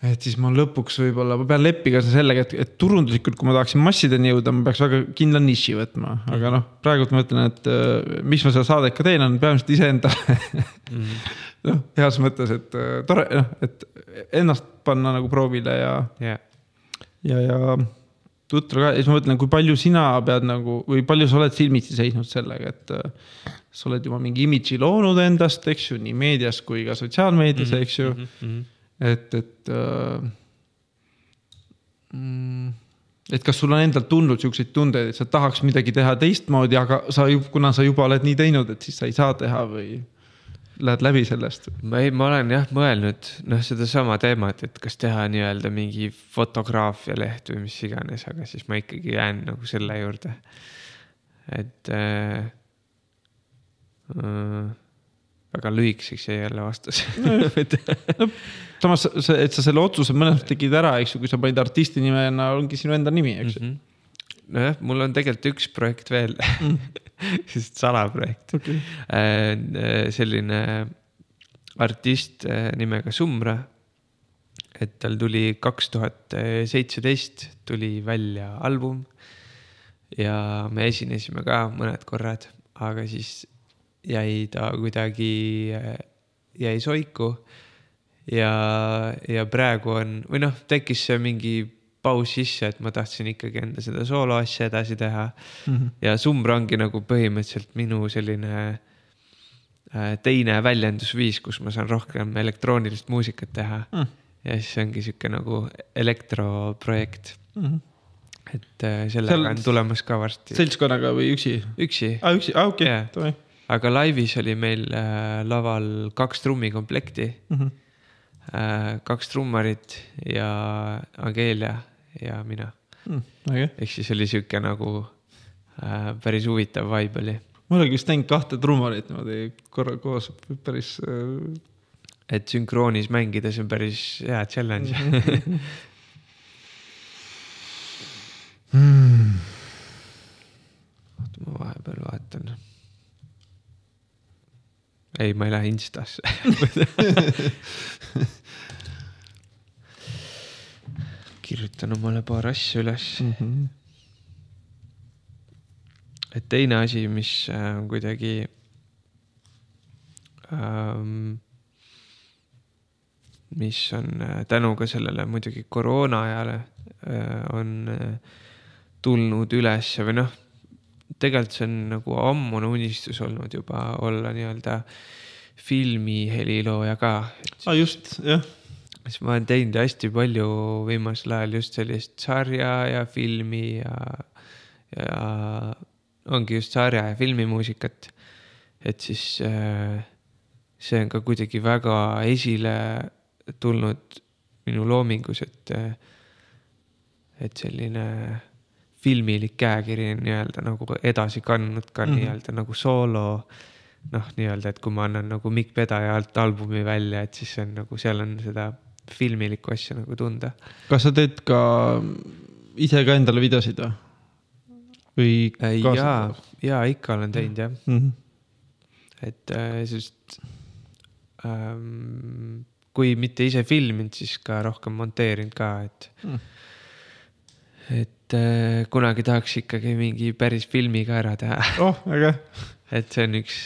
et siis ma lõpuks võib-olla, ma pean leppima sellega, et, et turunduslikult, kui ma tahaksin massideni jõuda, ma peaks väga kindla niši võtma, aga noh, praegult ma ütlen, et äh, miks ma seda saadet ka teen, on peamiselt iseendale mm -hmm. noh, heas mõttes, et äh, tore, noh, et ennast panna nagu proovile ja yeah., ja, ja tutra ka ja siis ma mõtlen, kui palju sina pead nagu või palju sa oled silmitsi seisnud sellega, et äh, sa oled juba mingi imidži loonud endast, eks ju, nii meedias kui ka sotsiaalmeedias mm, -hmm. eks ju mm. -hmm et, et äh,. Mm, et kas sul on endal tulnud siukseid tundeid, et sa tahaks midagi teha teistmoodi, aga sa kuna sa juba oled nii teinud, et siis sa ei saa teha või lähed läbi sellest? ma ei, ma olen jah mõelnud noh, sedasama teemat, et kas teha nii-öelda mingi fotograafialeht või mis iganes, aga siis ma ikkagi jään nagu selle juurde. et äh,. Äh, väga lühikeseks jäi jälle vastus. No, samas see, et sa selle otsuse mõnes mõttes tegid ära, eks ju, kui sa panid artisti nimena, ongi sinu enda nimi, eks ju. Mm -hmm.. nojah, mul on tegelikult üks projekt veel mm. sest salaprojekt. Okay.. Äh, selline artist äh, nimega Sumra. et tal tuli kaks tuhat seitseteist tuli välja album. ja me esinesime ka mõned korrad, aga siis jäi ta kuidagi, jäi soiku. ja, ja praegu on, või noh, tekkis see mingi paus sisse, et ma tahtsin ikkagi enda seda sooloasja edasi teha mm. -hmm. ja Sumbra ongi nagu põhimõtteliselt minu selline äh, teine väljendusviis, kus ma saan rohkem elektroonilist muusikat teha mm. ja siis see ongi sihuke nagu elektroprojekt mm. -hmm et äh, sellega Seal... on tulemas ka varsti. seltskonnaga või üksi? üksi. aa, üksi, aa okei okay., aga laivis oli meil äh, laval kaks trummikomplekti mm. -hmm. Äh, kaks trummarit ja Angelia ja mina mm,. Okay. ehk siis oli sihuke nagu äh, päris huvitav vibe oli. ma olengi vist näinud kahte trummarit niimoodi korra koos, päris äh.... et sünkroonis mängida, see on päris hea challenge mm. oota, ma vahepeal vaatan ei, ma ei lähe Instasse kirjutan omale paar asja üles mm. -hmm. et teine asi, mis äh, kuidagi ähm,, mis on äh, tänu ka sellele muidugi koroona ajale äh, on äh, tulnud üles või noh tegelikult see on nagu ammune unistus olnud juba olla nii-öelda filmi helilooja ka. aa, just, jah. siis ma olen teinud hästi palju viimasel ajal just sellist sarja ja filmi ja, ja ongi just sarja ja filmimuusikat. et siis äh, see on ka kuidagi väga esile tulnud minu loomingus, et, et selline filmilik käekiri nii-öelda nagu edasi kandnud ka mm -hmm. nii-öelda nagu soolo. noh, nii-öelda, et kui ma annan nagu Mikk Pedaja alt albumi välja, et siis see on nagu seal on seda filmilikku asja nagu tunda. kas sa teed ka ise ka endale videosid või? või äh,? ja, ja ikka olen teinud jah mm. -hmm. et äh, sest ähm, kui mitte ise filminud, siis ka rohkem monteerinud ka, et mm et äh, kunagi tahaks ikkagi mingi päris filmi ka ära teha. oh, äge. et see on üks,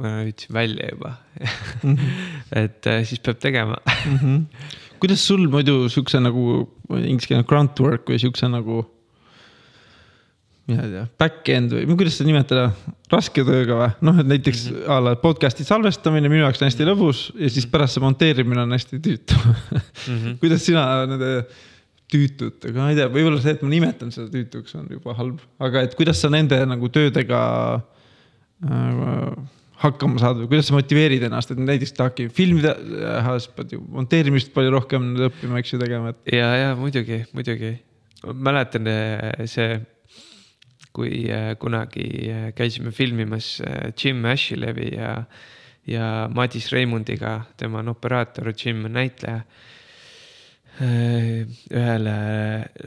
ma ütlesin välja juba mm. -hmm. et äh, siis peab tegema mm. -hmm. kuidas sul muidu siukse nagu inglise keeles grunt work või siukse nagu mina ei tea, back-end või kuidas seda nimetada, raske tööga või? noh, et näiteks mm -hmm. a la podcast'i salvestamine minu jaoks on hästi lõbus ja siis mhm. pärast see monteerimine on hästi tüütu mm. -hmm. kuidas sina nende tüütut, aga ma ei tea, võib-olla see, et ma nimetan seda tüütuks, on juba halb, aga et kuidas sa nende nagu töödega äh, hakkama saad või kuidas sa motiveerid ennast, et näiteks tahadki filmi teha, siis pead ju monteerimist palju rohkem õppima, eks ju, tegema, et. ja, ja muidugi, muidugi. mäletan äh, see, kui äh, kunagi äh, käisime filmimas Jim Ashilevi ja, ja Madis Reimundiga, tema on operaator, Jim on näitleja ühele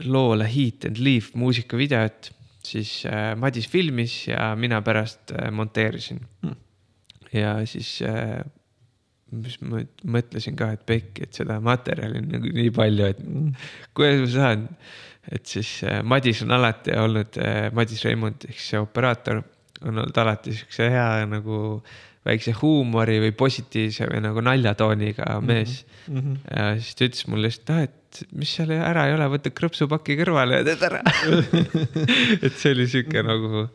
loole Heat and Leaf muusikavideot, siis äh, Madis filmis ja mina pärast äh, monteerisin mm.. ja siis mis ma mõtlesin ka, et pekki, et seda materjali on nagu nii palju, et kuidas ma saan. et siis äh, Madis on alati olnud, äh, Madis Reimond ehk see operaator on olnud alati siukse hea nagu väikse huumori või positiivse või nagu naljatooniga mhm, mees mm. -hmm. ja siis ta ütles mulle lihtsalt, ah, et mis seal ära ei ole, võta krõpsupaki kõrvale ja teed ära et see oli sihuke nagu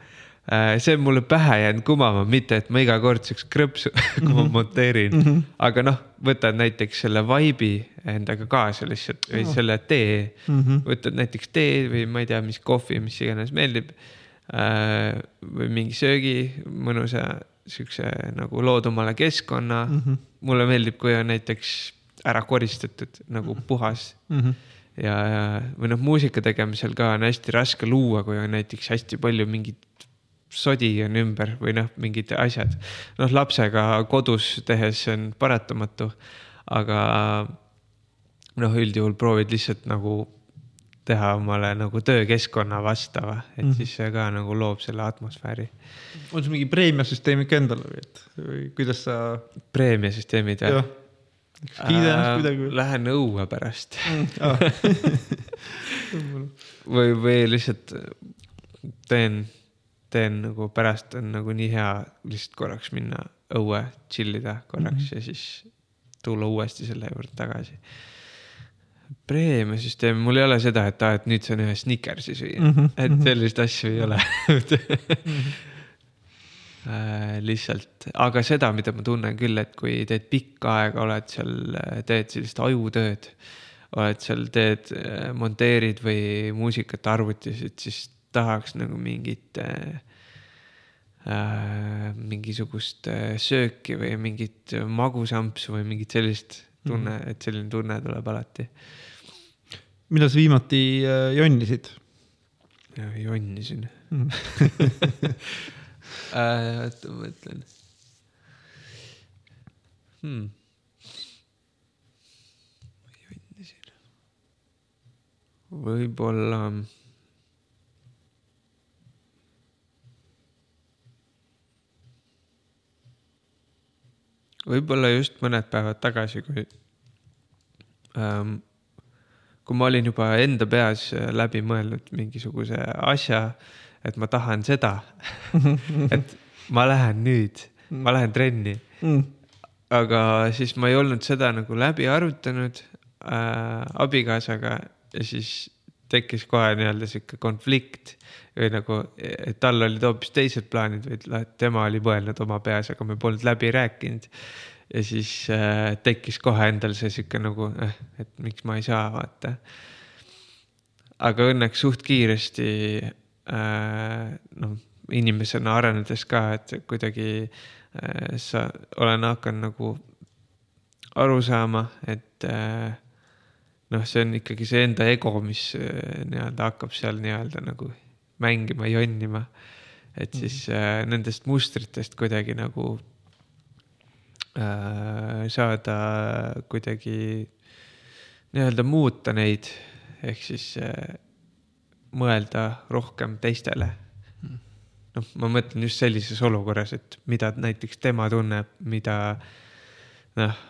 Äh, see on mulle pähe jäänud kumama, mitte et ma iga kord siukest krõpsu kui ma mhm. monteerin mm, -hmm. aga noh, võtad näiteks selle vibe'i endaga kaasa lihtsalt või oh. selle tee mm, -hmm. võtad näiteks tee või ma ei tea, mis kohvi, mis iganes meeldib. Äh, või mingi söögi, mõnusa siukse nagu loodumale keskkonna mm. -hmm. mulle meeldib, kui on näiteks ära koristatud nagu mhm. puhas mm. -hmm ja, ja, või noh, muusika tegemisel ka on hästi raske luua, kui on näiteks hästi palju mingit sodi on ümber või noh, mingid asjad. noh, lapsega kodus tehes on paratamatu, aga noh, üldjuhul proovid lihtsalt nagu teha omale nagu töökeskkonna vastava, et mm -hmm. siis see ka nagu loob selle atmosfääri. on sul mingi preemiasüsteem ikka endal või, et või kuidas sa? preemiasüsteemid või? kiida ennast kuidagi või? Lähen õue pärast mm, ah. või, või lihtsalt teen teen nagu pärast on nagu nii hea lihtsalt korraks minna õue, chill ida korraks mm -hmm. ja siis tulla uuesti selle juurde tagasi. Preemiasüsteem, mul ei ole seda, et aa, et nüüd saan ühe Snickersi süüa mm, -hmm. et sellist asju ei ole mm. -hmm. Äh, lihtsalt, aga seda, mida ma tunnen küll, et kui teed pikka aega, oled seal, teed sellist ajutööd, oled seal, teed, monteerid või muusikat arvutis, et siis tahaks nagu mingit äh, äh, mingisugust äh, sööki või mingit magusampsu või mingit sellist tunne mm, -hmm. et selline tunne tuleb alati. Millal sa viimati äh, jonnisid? jonnisin mm. -hmm. äh, oota, ma mõtlen hmm.. jonnisin. võib-olla võib-olla just mõned päevad tagasi, kui ähm,, kui ma olin juba enda peas läbi mõelnud mingisuguse asja, et ma tahan seda et ma lähen nüüd, ma lähen trenni. Mm.. aga siis ma ei olnud seda nagu läbi arutanud äh, abikaasaga ja siis tekkis kohe nii-öelda sihuke konflikt või nagu, et tal olid hoopis teised plaanid või et tema oli mõelnud oma peas, aga me polnud läbi rääkinud. Ja siis äh, tekkis kohe endal see sihuke nagu eh,, et miks ma ei saa, vaata. aga õnneks suht kiiresti äh, noh, inimesena arenedes ka, et kuidagi äh, sa olen hakanud nagu aru saama, et äh, noh, see on ikkagi see enda ego, mis äh, nii-öelda hakkab seal nii-öelda nagu mängima, jonnima. et siis mm -hmm. äh, nendest mustritest kuidagi nagu äh, saada kuidagi nii-öelda muuta neid, ehk siis äh, mõelda rohkem teistele mm. noh, ma mõtlen just sellises olukorras, et mida näiteks tema tunneb, mida noh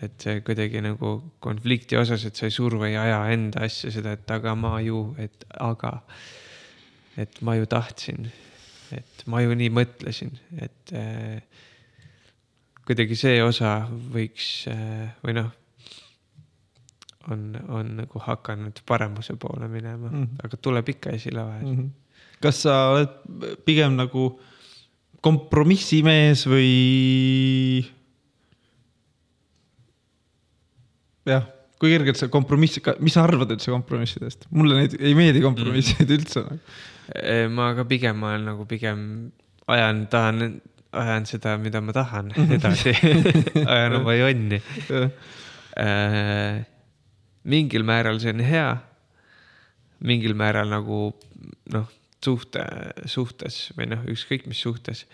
et see kuidagi nagu konflikti osas, et sa ei surve ei aja enda asja seda, et aga ma ju, et aga. et ma ju tahtsin, et ma ju nii mõtlesin, et äh, kuidagi see osa võiks äh, või noh, on, on nagu hakanud paremuse poole minema mm, -hmm. aga tuleb ikka esile vahel mm. -hmm. kas sa oled pigem nagu kompromissimees või jah, kui kergelt sa kompromiss, mis sa arvad üldse kompromissidest? mulle neid ei meeldi kompromissid mm. üldse ma ka pigem olen nagu pigem ajan, tahan, ajan seda, mida ma tahan. Edasi. Ajan oma jonni. Äh, mingil määral see on hea. mingil määral nagu noh, suhte, suhtes või noh, ükskõik mis suhtes,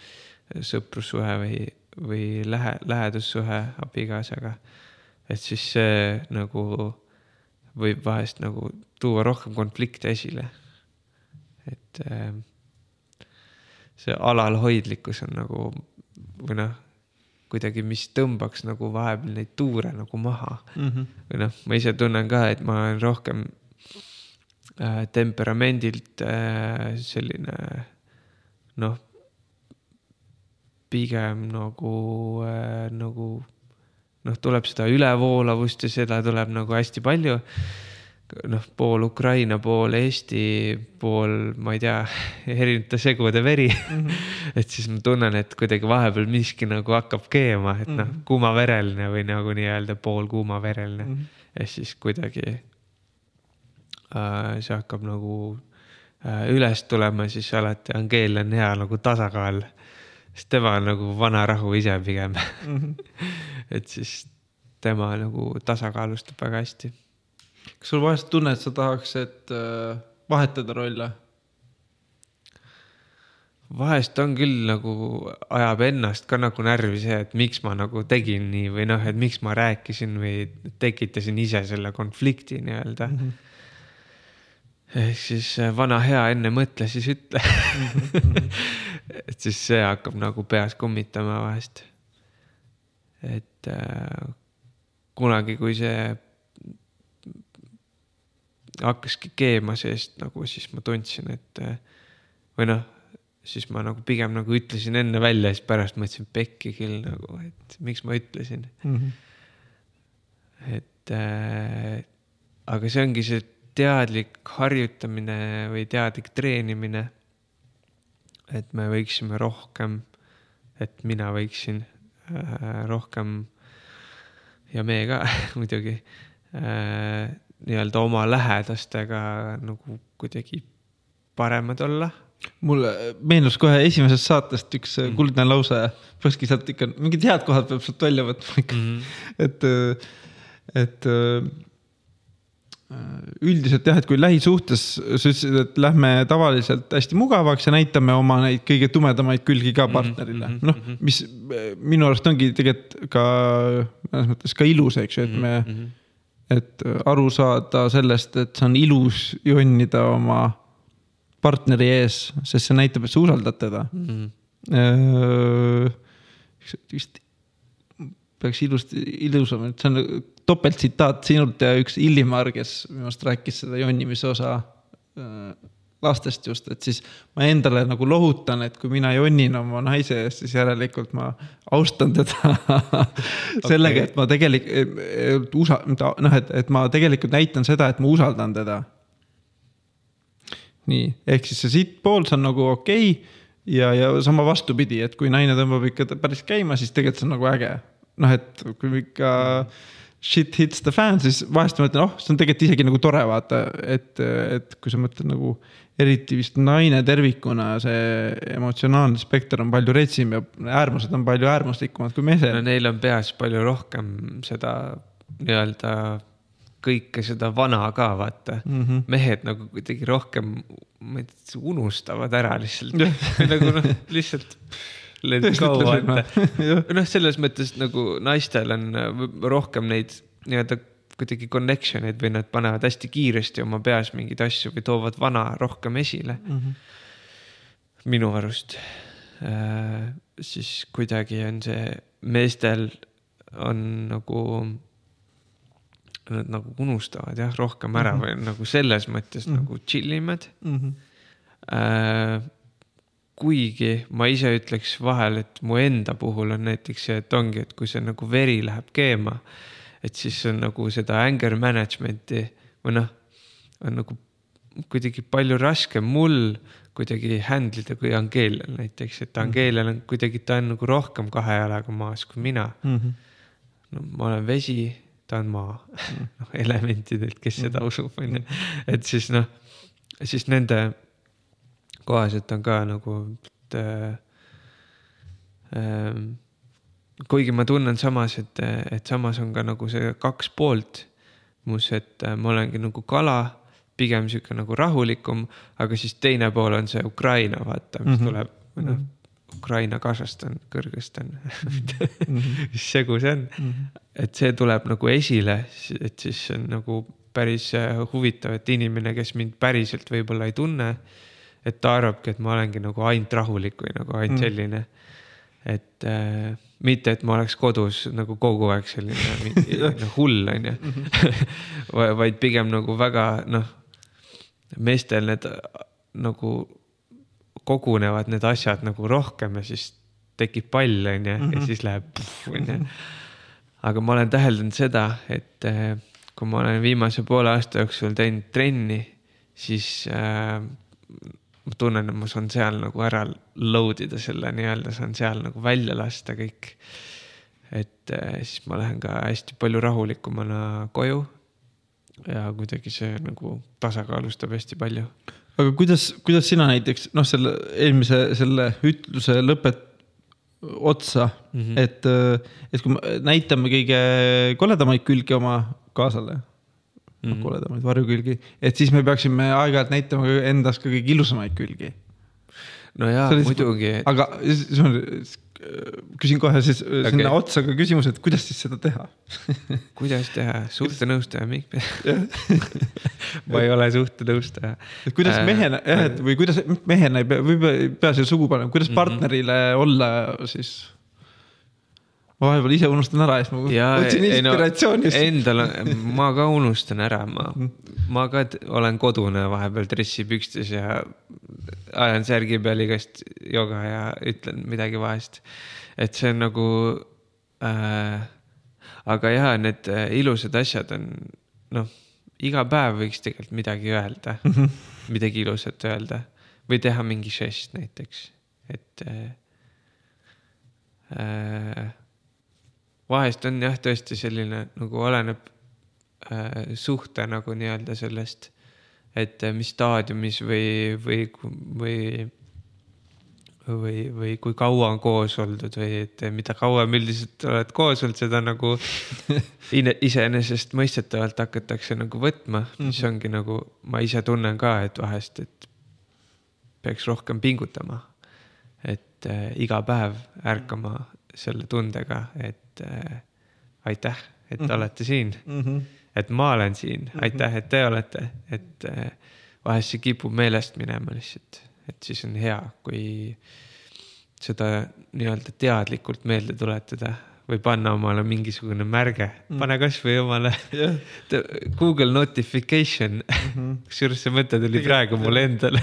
sõprussuhe või, või lähe, lähedussuhe abikaasaga. Et siis see nagu võib vahest nagu tuua rohkem konflikte esile. et äh, see alalhoidlikkus on nagu või noh, kuidagi, mis tõmbaks nagu vahepeal neid tuure nagu maha mm. -hmm. või noh, ma ise tunnen ka, et ma olen rohkem äh, temperamendilt äh, selline noh, pigem nagu äh,, nagu noh, tuleb seda ülevoolavust ja seda tuleb nagu hästi palju noh, pool Ukraina, pool Eesti, pool, ma ei tea, erinevate segude veri mm. -hmm. et siis ma tunnen, et kuidagi vahepeal miski nagu hakkab keema, et noh mm -hmm., kuumavereline või nagu nii-öelda poolkuumavereline mm. -hmm. ja siis kuidagi äh, see hakkab nagu äh, üles tulema, siis alati Angeel on hea nagu tasakaal. sest tema on nagu vana rahu ise pigem mm. -hmm. et siis tema nagu tasakaalustab väga hästi kas sul vahest tunne, et sa tahaks, et äh, vahetada rolle? vahest on küll nagu, ajab ennast ka nagu närvi see, et miks ma nagu tegin nii või noh, et miks ma rääkisin või tekitasin ise selle konflikti nii-öelda mm. -hmm. ehk siis äh, vana hea enne mõtle, siis ütle. -hmm. et siis see hakkab nagu peas kummitama vahest. et äh, kunagi, kui see hakkaski keema seest nagu, siis ma tundsin, et või noh, siis ma nagu pigem nagu ütlesin enne välja, siis pärast mõtlesin pekki küll nagu, et miks ma ütlesin mm. -hmm. et äh, aga see ongi see teadlik harjutamine või teadlik treenimine. et me võiksime rohkem, et mina võiksin äh, rohkem ja me ka muidugi äh, nii-öelda oma lähedastega nagu kuidagi paremad olla mulle meenus kohe esimesest saatest üks mm -hmm. kuldne lause, peakski sealt ikka mingid head kohad peab sealt välja võtma ikka mm, -hmm. et, et üldiselt jah, et kui lähisuhtes sa ütlesid, et lähme tavaliselt hästi mugavaks ja näitame oma neid kõige tumedamaid külgi ka mhm, partnerile mm -hmm., noh, mhm. mis minu arust ongi tegelikult ka mõnes mõttes ka ilus, eks ju, et me mm. -hmm et aru saada sellest, et see on ilus jonnida oma partneri ees, sest see näitab, et sa usaldad teda mm. -hmm. vist peaks ilusti, ilusam, et see on topelttsitaat sinult ja üks Illimar, kes minu arust rääkis seda jonnimise osa lastest just, et siis ma endale nagu lohutan, et kui mina jonnin oma naise eest, siis järelikult ma austan teda sellega, et ma tegelikult usa-, noh, et, et ma tegelikult näitan seda, et ma usaldan teda. nii, ehk siis see siitpool, see on nagu okei okay, ja, ja sama vastupidi, et kui naine tõmbab ikka päris käima, siis tegelikult see on nagu äge. noh, et kui ikka shit hits the fan, siis vahest ma mõtlen, oh, see on tegelikult isegi nagu tore vaata, et, et kui sa mõtled nagu eriti vist naine tervikuna, see emotsionaalne spekter on palju retsim ja äärmused on palju äärmuslikumad kui mehed. no neil on peas palju rohkem seda nii-öelda kõike seda vana ka vaata mm. -hmm. mehed nagu kuidagi rohkem, ma ei tea, unustavad ära lihtsalt nagu noh, lihtsalt. Noh, selles mõttes nagu naistel on rohkem neid nii-öelda kuidagi connection eid või nad panevad hästi kiiresti oma peas mingeid asju või toovad vana rohkem esile mm. -hmm. minu arust äh,. siis kuidagi on see, meestel on nagu, nad nagu unustavad jah, rohkem ära mm -hmm. või nagu selles mõttes mm -hmm. nagu chill imad mm. -hmm. Äh, kuigi ma ise ütleks vahel, et mu enda puhul on näiteks see, et ongi, et kui see nagu veri läheb keema et siis on nagu seda anger management'i või noh, on nagu kuidagi palju raskem mul kuidagi handle ida kui Angeelial näiteks, et Angeelial on kuidagi, ta on nagu rohkem kahe jalaga maas kui mina mm. -hmm. no ma olen vesi, ta on maa noh elementidelt, kes seda mhm. usub, on ju, et siis noh, siis nende kohaselt on ka nagu, et äh, äh, kuigi ma tunnen samas, et, et samas on ka nagu see kaks poolt mus, et äh, ma olengi nagu kala, pigem sihuke nagu rahulikum, aga siis teine pool on see Ukraina, vaata, mis mm -hmm. tuleb, noh -hmm. Ukraina, Kasahstan, Kõrgõzstan -hmm. mis segu see on mm. -hmm. et see tuleb nagu esile, et siis on nagu päris äh, huvitav, et inimene, kes mind päriselt võib-olla ei tunne, et ta arvabki, et ma olengi nagu ainult rahulik või nagu ainult mm -hmm. selline, et äh, mitte, et ma oleks kodus nagu kogu aeg selline noh, hull on ju. vaid pigem nagu väga noh, meestel need nagu kogunevad need asjad nagu rohkem ja siis tekib pall on ju ja mhm. siis läheb on ju. aga ma olen täheldanud seda, et eh, kui ma olen viimase poole aasta jooksul teinud trenni, siis äh, ma tunnen, et ma saan seal nagu ära load ida selle nii-öelda, saan seal nagu välja lasta kõik. et äh, siis ma lähen ka hästi palju rahulikumana koju. ja kuidagi see nagu tasakaalustab hästi palju. aga kuidas, kuidas sina näiteks noh, selle eelmise selle ütluse lõpet otsa mm, -hmm. et, äh, et kui me näitame kõige koledamaid külgi oma kaasale mm -hmm. koledamaid varjukülgi, et siis me peaksime aeg-ajalt näitama endas ka kõige ilusamaid külgi. no jaa, muidugi. aga küsin kohe siis okay. sinna otsa ka küsimus, et kuidas siis seda teha kuidas teha, suhtenõustaja, miks ma ei ole suhtenõustaja. et kuidas äh, mehena jah, et või kuidas mehena ei pea, või ei pea siia sugu panema, kuidas mhm. partnerile mm -hmm. olla siis ma vahepeal ise unustan ära ja siis ma ja, otsin inspiratsiooni no,. Endal, ma ka unustan ära, ma, ma ka olen kodune vahepeal dressipükstes ja ajan särgi peal igast joga ja ütlen midagi vahest. et see on nagu äh,. aga ja need äh, ilusad asjad on noh, iga päev võiks tegelikult midagi öelda mm, -hmm. midagi ilusat öelda või teha mingi žest näiteks, et äh, äh, vahest on jah, tõesti selline nagu oleneb äh, suhte nagu nii-öelda sellest, et äh, mis staadiumis või, või, või, või, või kui kaua on koos oldud või et mida kauem üldiselt oled koos olnud, seda nagu iseenesestmõistetavalt hakatakse nagu võtma, mis mhm. ongi nagu, ma ise tunnen ka, et vahest, et peaks rohkem pingutama. et äh, iga päev ärkama selle tundega, et et äh, aitäh, et te mm -hmm. olete siin mm. -hmm. et ma olen siin mm, -hmm. aitäh, et te olete, et äh, vahest see kipub meelest minema lihtsalt, et siis on hea, kui seda nii-öelda teadlikult meelde tuletada või panna omale mingisugune märge mm., pane kasvõi omale yeah. Google notification mm -hmm. kusjuures see mõte tuli praegu mulle endale,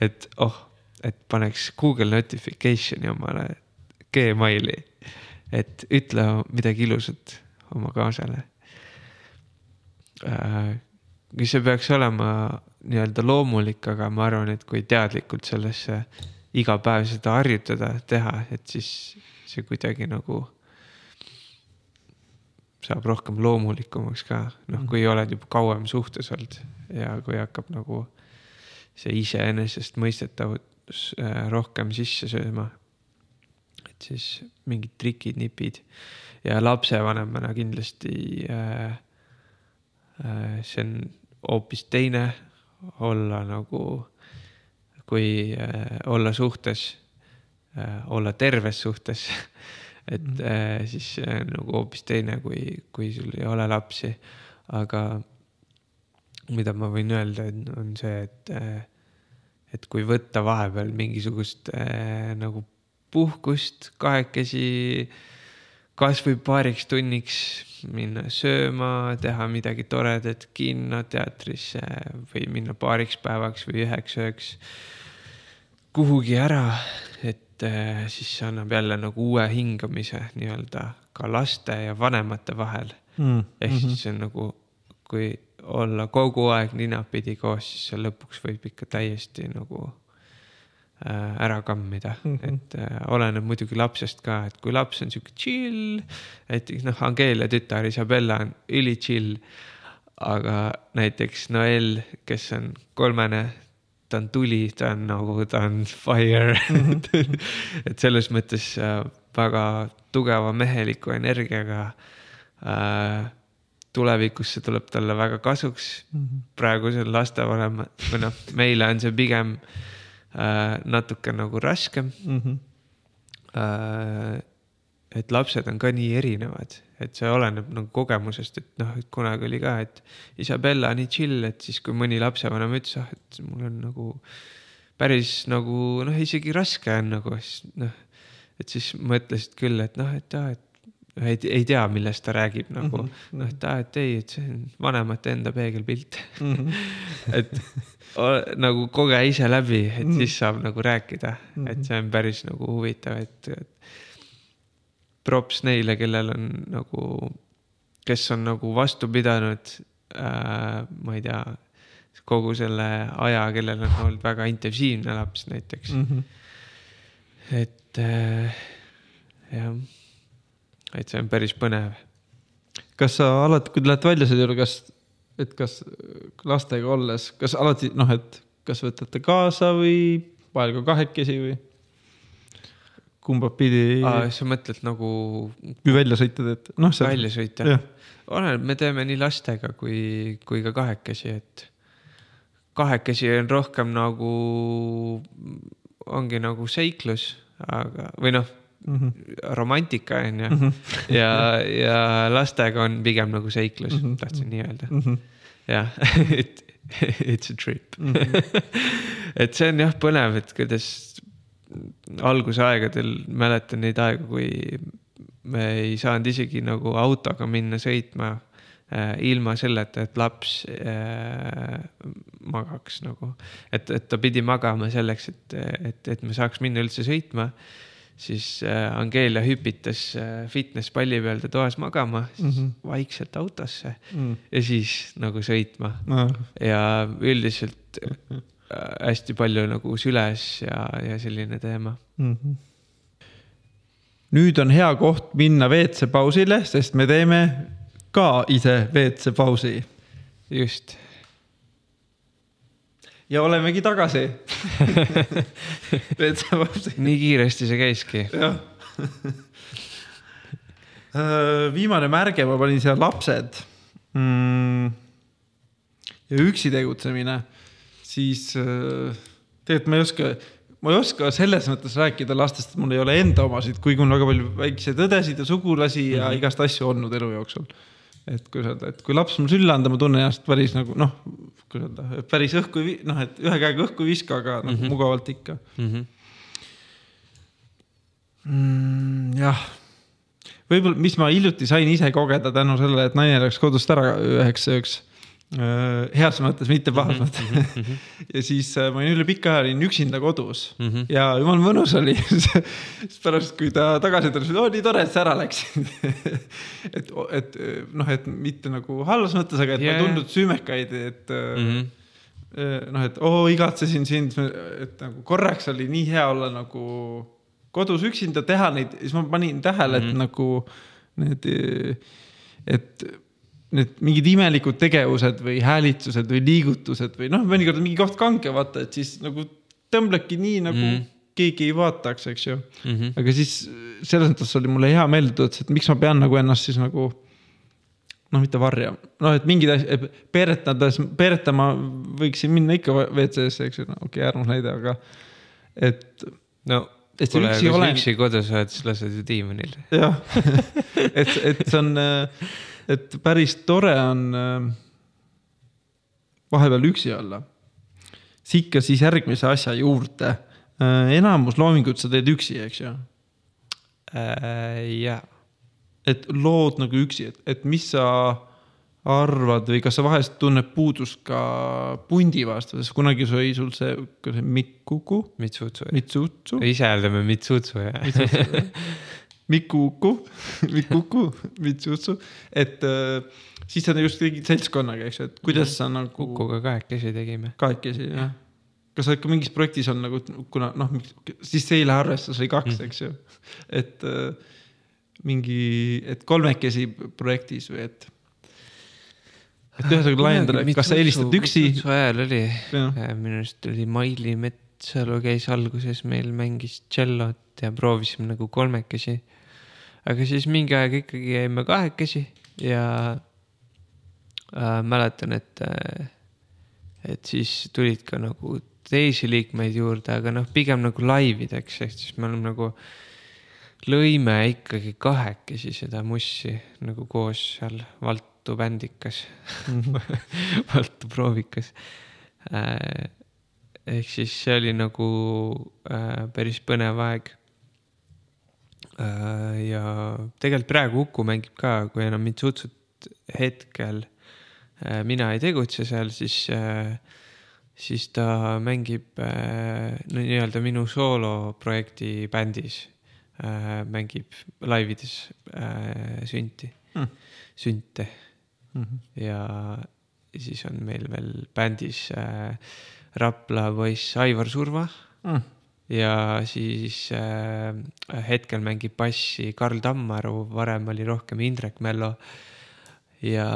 et oh, et paneks Google notification'i omale Gmaili et ütle midagi ilusat oma kaasale äh,. see peaks olema nii-öelda loomulik, aga ma arvan, et kui teadlikult sellesse iga päev seda harjutada, teha, et siis see kuidagi nagu saab rohkem loomulikumaks ka, noh, kui oled juba kauem suhtes olnud ja kui hakkab nagu see iseenesestmõistetavus äh, rohkem sisse sööma siis mingid trikid, nipid ja lapsevanemana kindlasti äh, äh, see on hoopis teine olla nagu, kui äh, olla suhtes äh,, olla terves suhtes et -hmm. äh, siis see on nagu hoopis teine, kui, kui sul ei ole lapsi. aga mida ma võin öelda, on see, et äh, et kui võtta vahepeal mingisugust äh, nagu puhkust kahekesi kasvõi paariks tunniks minna sööma, teha midagi toredat kinno, teatrisse või minna paariks päevaks või üheks ööks kuhugi ära, et eh, siis see annab jälle nagu uue hingamise nii-öelda ka laste ja vanemate vahel mm.. ehk siis mhm. see on nagu, kui olla kogu aeg ninapidi koos, siis see lõpuks võib ikka täiesti nagu Äh, ära kammida mm, -hmm. et äh, oleneb muidugi lapsest ka, et kui laps on sihuke chill, näiteks noh, Angelia tütar Isabella on üli chill. aga näiteks Noel, kes on kolmene, ta on tuli, ta on nagu, ta on fire mm. -hmm. et selles mõttes äh, väga tugeva meheliku energiaga äh, tulevikus see tuleb talle väga kasuks mm -hmm.. praegusel lastevanema või noh, meile on see pigem äh, äh, natuke nagu raskem mm. -hmm. Äh, et lapsed on ka nii erinevad, et see oleneb nagu kogemusest, et noh, et kunagi oli ka, et Isabella nii chill, et siis, kui mõni lapsevanem ütles, ah, et mul on nagu päris nagu noh, isegi raske on nagu noh et siis mõtlesid küll, et noh, et aa, et ei, ei tea, millest ta räägib nagu mm -hmm. noh, et aa, et ei, et see on vanemate enda peegelpilt mm. -hmm. et nagu koge ise läbi, et mm siis saab nagu rääkida mm, -hmm. et see on päris nagu huvitav, et, et. props neile, kellel on nagu, kes on nagu vastu pidanud äh,, ma ei tea, kogu selle aja, kellel on olnud väga intensiivne laps näiteks mm. -hmm. et äh, jah et see on päris põnev. kas sa alati, kui te lähete välja selle juurde, kas, et kas lastega olles, kas alati noh, et kas võtate kaasa või vahel ka kahekesi või? kumba pidi? sa mõtled nagu. kui välja sõita teed, noh. välja sõita, oleneb, me teeme nii lastega kui, kui ka kahekesi, et kahekesi on rohkem nagu, ongi nagu seiklus, aga, või noh mm -hmm. romantika on ju mm. -hmm. ja, ja lastega on pigem nagu seiklus mm, -hmm. tahtsin nii öelda mm. -hmm. jah, et it's a trip mm. -hmm. et see on jah põnev, et kuidas algusaegadel mäletan neid aegu, kui me ei saanud isegi nagu autoga minna sõitma äh, ilma selleta, et laps äh, magaks nagu. et, et ta pidi magama selleks, et, et, et me saaks minna üldse sõitma siis äh, Angelia hüpitas äh, fitnesspalli peal toas magama mm, -hmm. vaikselt autosse mm. ja siis nagu sõitma no. ja üldiselt äh, hästi palju nagu süles ja, ja selline teema mm. -hmm. nüüd on hea koht minna WC pausile, sest me teeme ka ise WC pausi. just ja olemegi tagasi. Nii kiiresti see käiski. jah. Äh, viimane märge, ma panin siia lapsed. Mm.. ja üksi tegutsemine, siis äh, tegelikult ma ei oska, ma ei oska selles mõttes rääkida lastest, et mul ei ole enda omasid, kuigi on väga palju väikseid õdesid ja sugulasi mm -hmm. ja igast asju olnud elu jooksul. Et kuidas öelda, et kui laps mul sülle anda, ma tunnen ennast päris nagu noh, kuidas öelda, päris õhku noh, et ühe käega õhku ei viska, aga noh mm -hmm. mugavalt ikka mm. -hmm. Mm, jah, võib-olla, mis ma hiljuti sain ise kogeda tänu sellele, et naine läks kodust ära üheks ööks Äh, heas mõttes, mitte pahas mhm, mõttes mm. -hmm. ja siis äh, ma olin üle pika aja olin üksinda kodus mm -hmm. ja jumal mõnus oli siis pärast, kui ta tagasi tuli, oo nii tore, et sa ära läksid et, et noh, et mitte nagu halvas mõttes, aga et yeah. ma ei tundnud süümekaid, et mm -hmm. noh, et oo igatsesin sind, et nagu korraks oli nii hea olla nagu kodus üksinda teha neid, siis ma panin tähele mm, -hmm. et mhm. nagu need, et need mingid imelikud tegevused või häälitsused või liigutused või noh, mõnikord on mingi koht kange, vaata, et siis nagu tõmblebki nii nagu mm. keegi ei vaataks, eks ju mm. -hmm. aga siis selles mõttes oli mulle hea meelde tuletada, et miks ma pean nagu ennast siis nagu noh, mitte varjama, noh, et mingid asjad, peeretades, peeretama võiksin minna ikka WC-sse, eks ju, no okei okay,, äärmusnäide, aga et. no et kuule, kui sa üksi kodus oled, siis lased ju diivanil. jah et, et see on et päris tore on äh, vahepeal üksi olla. sikka siis järgmise asja juurde. Äh, enamus loomingut sa teed üksi, eks ju äh,? jaa. et lood nagu üksi, et, et mis sa arvad või kas sa vahest tunned puudust ka pundi vastu, sest kunagi sai sul see, see Mikuku. Mitsutsu. Mitsutsu. ise hääldame Mitsutsu jah Mikuku, Mikuku, Mitsutsu, et äh, siis sa just tegid seltskonnaga, eks ju, et kuidas sa nagu. Kukuga kahekesi tegime. kahekesi, jah. kas sa ikka mingis projektis on nagu, kuna noh, siis see ei lähe arvesse, see oli kaks mm., eks ju. et äh, mingi, et kolmekesi projektis või et et ühesõnaga laiendada, kas sa helistad üksi? ajal oli, minu arust oli Maili Metsalu käis alguses meil, mängis tšellot ja proovisime nagu kolmekesi. Aga siis mingi aeg ikkagi jäime kahekesi ja äh, mäletan, et äh,, et siis tulid ka nagu teisi liikmeid juurde, aga noh, pigem nagu laivideks, ehk siis me oleme nagu, lõime ikkagi kahekesi seda mussi nagu koos seal Valtu bändikas. Valtu proovikas. Äh,. ehk siis see oli nagu äh, päris põnev aeg ja tegelikult praegu Uku mängib ka, kui enam Mitsutsut hetkel mina ei tegutse seal, siis, siis ta mängib no nii-öelda minu sooloprojekti bändis mängib laivides sünti mm., sünte mm. -hmm. ja siis on meil veel bändis äh, Rapla poiss Aivar Surva mm. Ja siis äh, hetkel mängib bassi Karl Tammaru, varem oli rohkem Indrek Mello ja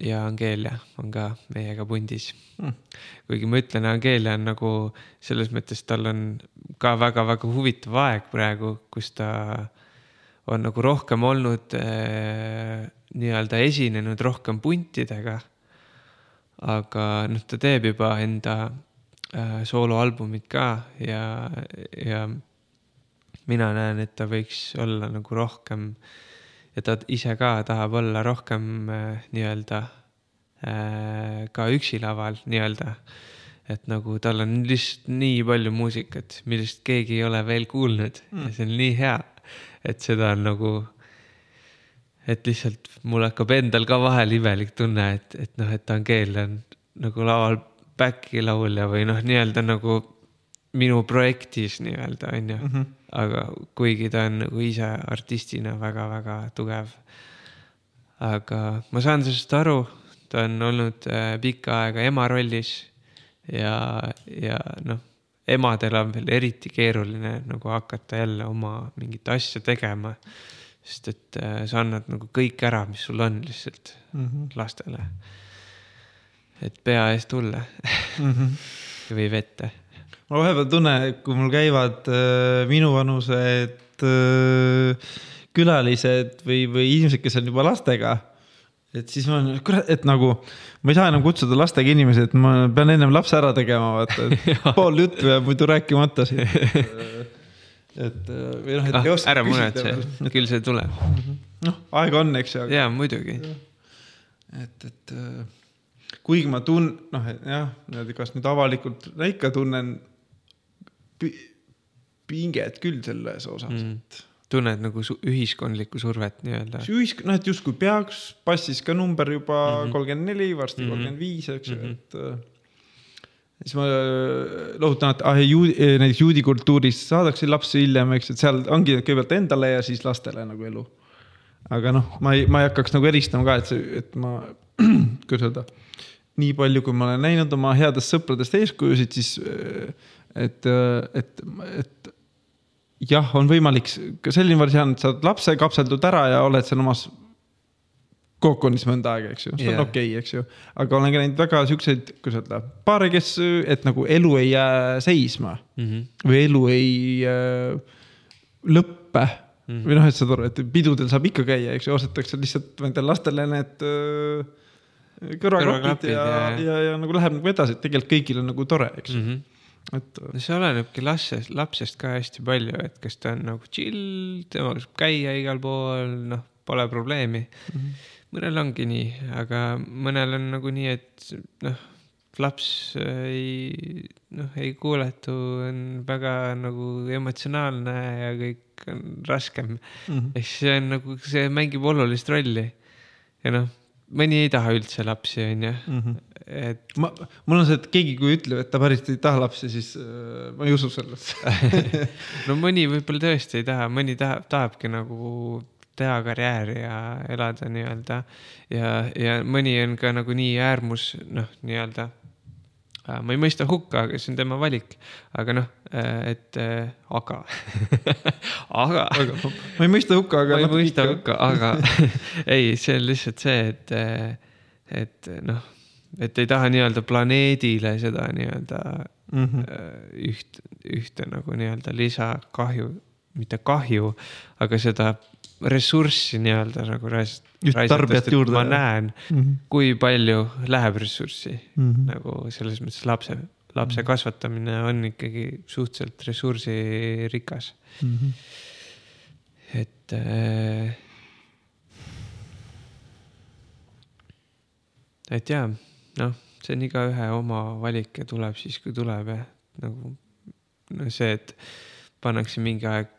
ja Angeelia on ka meiega pundis mm.. kuigi ma ütlen, Angeelia on nagu selles mõttes, tal on ka väga-väga huvitav aeg praegu, kus ta on nagu rohkem olnud äh, nii-öelda esinenud rohkem puntidega. aga noh, ta teeb juba enda äh, sooloalbumit ka ja, ja mina näen, et ta võiks olla nagu rohkem ja ta ise ka tahab olla rohkem äh, nii-öelda äh, ka üksi laval nii-öelda. et nagu tal on lihtsalt nii palju muusikat, millest keegi ei ole veel kuulnud mm. ja see on nii hea, et seda on nagu, et lihtsalt mul hakkab endal ka vahel imelik tunne, et, et noh, et Angeel on nagu laval back'i laulja või noh, nii-öelda nagu minu projektis nii-öelda onju mm. -hmm aga kuigi ta on nagu ise artistina väga-väga tugev. aga ma saan sellest aru, ta on olnud äh, pikka aega ema rollis ja, ja noh, emadel on veel eriti keeruline nagu hakata jälle oma mingit asja tegema. sest et äh, sa annad nagu kõik ära, mis sul on lihtsalt mm -hmm. lastele. Et pea ees tulle mm -hmm. või vette ma vahepeal tunnen, kui mul käivad äh, minuvanused äh, külalised või, või inimesed, kes on juba lastega. et siis ma olen, kurat, et nagu ma ei saa enam kutsuda lastega inimesi, et ma pean ennem lapse ära tegema, vaata, et pool juttu jääb muidu rääkimata siin et äh, või noh, et ah, ei oska. ära muretse, küll see tuleb. noh, aega on, eks ju. jaa, muidugi. et, et äh, kuigi ma tun-, noh, jah, kas nüüd avalikult, no ikka tunnen pinget küll selles osas mm.. tunned nagu su ühiskondlikku survet nii-öelda? ühisk-, noh, et justkui peaks, passis ka number juba mhm. kolmkümmend mm -hmm. neli, varsti mhm. kolmkümmend viis, eks ju mm, -hmm. et äh, siis ma äh, lohutan, et ah, juudi, äh, näiteks juudi kultuuris saadakse lapsi hiljem, eks, et seal ongi kõigepealt endale ja siis lastele nagu elu. aga noh, ma ei, ma ei hakkaks nagu eristama ka, et see, et ma, kuidas öelda, nii palju, kui ma olen näinud oma headest sõpradest eeskujusid, siis et, et, et jah, on võimalik ka selline variant, et saad lapse, kapseldud ära ja oled seal omas kookonis mõnda aega, eks ju, see yeah. on okei okay,, eks ju. aga olen ka näinud väga siukseid, kuidas öelda, paare, kes, et nagu elu ei jää seisma mm -hmm. või elu ei äh, lõppe mm -hmm. või noh, et saad aru, et pidudel saab ikka käia, eks ju, ostetakse lihtsalt nendele lastele need äh, kõrvaklapid ja, ja, ja, ja nagu läheb nagu edasi, et tegelikult kõigil on nagu tore, eks mm -hmm et. no see olenebki lapsest, lapsest ka hästi palju, et kas ta on nagu chill, temaga saab käia igal pool, noh, pole probleemi mm. -hmm. mõnel ongi nii, aga mõnel on nagu nii, et noh, laps ei, noh, ei kuuletu, on väga nagu emotsionaalne ja kõik on raskem mm. -hmm. ehk see on nagu, see mängib olulist rolli. ja noh, mõni ei taha üldse lapsi, onju mhm et ma, mul on see, et keegi, kui ütleb, et ta päriselt ei taha lapsi, siis äh, ma ei usu sellesse no mõni võib-olla tõesti ei taha, mõni tahab, tahabki nagu teha karjääri ja elada nii-öelda. ja, ja mõni on ka nagu nii äärmus, noh, nii-öelda. Ma ei mõista hukka, aga see on tema valik, aga noh, äh, et äh, aga aga, aga. ma ei mõista hukka, aga. ma ei mõista hukka, aga ei, see on lihtsalt see, et, äh, et noh et ei taha nii-öelda planeedile seda nii-öelda mm -hmm. üht, ühte nagu nii-öelda lisakahju, mitte kahju, aga seda ressurssi nii-öelda nagu rais-. tarbijat juurde. ma näen mm, -hmm. kui palju läheb ressurssi mm -hmm. nagu selles mõttes lapse, lapse -hmm. kasvatamine on ikkagi suhteliselt ressursirikas mm. -hmm. et äh, et jaa noh, see on igaühe oma valik ja tuleb siis, kui tuleb jah, nagu no see, et pannakse mingi aeg,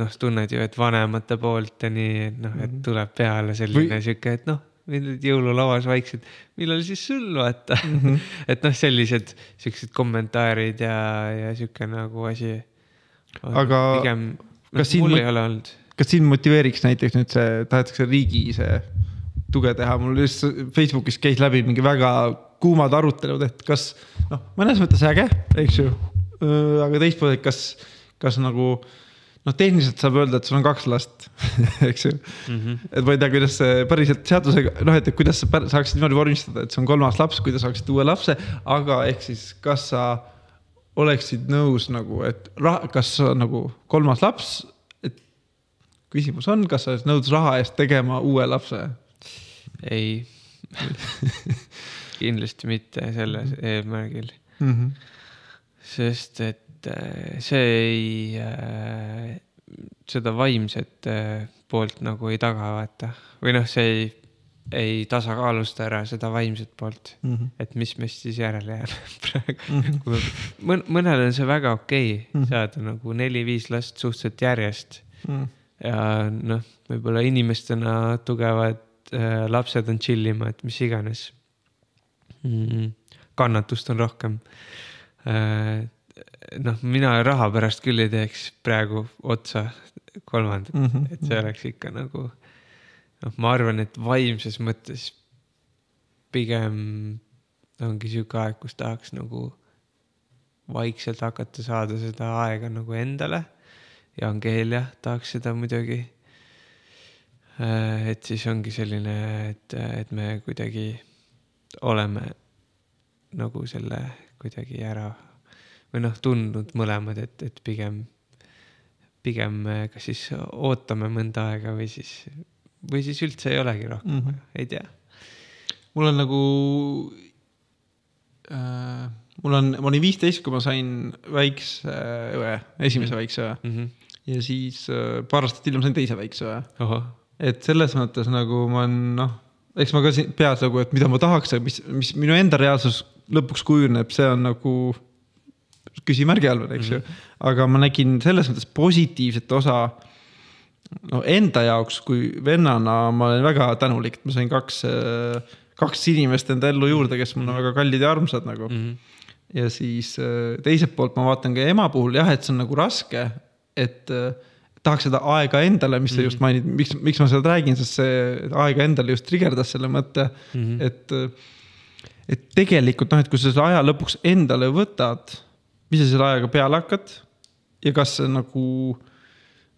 noh, tunned ju, et vanemate poolt ja nii, noh, et mhm. tuleb peale selline Või... sihuke, et noh, nüüd jõululauas vaikselt, millal siis sul vaata mm. -hmm. et noh, sellised siuksed kommentaarid ja, ja sihuke nagu asi. aga pigem, kas ei ole olnud. kas sind motiveeriks näiteks nüüd see, tahetakse riigi see tuge teha, mul just Facebookis käis läbi mingi väga kuumad arutelud, et kas noh, mõnes mõttes äge, eks ju. aga teistpidi, kas, kas nagu noh, tehniliselt saab öelda, et sul on kaks last eks ju mm. -hmm. et ma ei tea, kuidas see päriselt seadusega, noh, et kuidas sa saaksid niimoodi vormistada, et see on kolmas laps, kui te saaksite uue lapse, aga ehk siis, kas sa oleksid nõus nagu, et raha, kas nagu kolmas laps, et küsimus on, kas sa oled nõus raha eest tegema uue lapse? ei kindlasti mitte sellel eesmärgil mm. -hmm. sest et Äh, see ei, äh, seda vaimset äh, poolt nagu ei taga, vaata. või noh, see ei, ei tasakaalusta ära seda vaimset poolt mm. -hmm. et mis meist siis järele jääb praegu mm. -hmm. Mõn, mõnel on see väga okei okay, mm -hmm. saada nagu neli-viis last suhteliselt järjest mm. -hmm. ja noh, võib-olla inimestena tugevad äh, lapsed on chill imad, mis iganes mm. -hmm. kannatust on rohkem äh, noh, mina raha pärast küll ei teeks praegu otsa kolmandat mm, -hmm. et see oleks ikka nagu noh, ma arvan, et vaimses mõttes pigem ongi sihuke aeg, kus tahaks nagu vaikselt hakata saada seda aega nagu endale. ja Angelia tahaks seda muidugi. Äh, et siis ongi selline, et, et me kuidagi oleme nagu selle kuidagi ära või noh, tundnud mõlemad, et, et pigem, pigem kas siis ootame mõnda aega või siis, või siis üldse ei olegi rohkem mm, -hmm. ei tea. mul on nagu äh,, mul on, ma olin viisteist, kui ma sain väikse õe, esimese mm -hmm. väikse õe mm. -hmm. ja siis äh, paar aastat hiljem sain teise väikse õe. et selles mõttes nagu ma olen noh, eks ma ka siin peas nagu, et mida ma tahaks, mis, mis minu enda reaalsus lõpuks kujuneb, see on nagu küsimärgi all veel, eks ju mm -hmm.. aga ma nägin selles mõttes positiivset osa. no enda jaoks kui vennana ma olen väga tänulik, et ma sain kaks, kaks inimest enda ellu juurde, kes mul on väga kallid ja armsad nagu mm. -hmm. ja siis teiselt poolt ma vaatan ka ema puhul jah, et see on nagu raske, et tahaks seda aega endale, mis sa mm -hmm. just mainid, miks, miks ma seda räägin, sest see aega endale just trigerdas selle mõtte mm, -hmm. et et tegelikult noh, et kui sa selle aja lõpuks endale võtad mis sa selle ajaga peale hakkad ja kas see nagu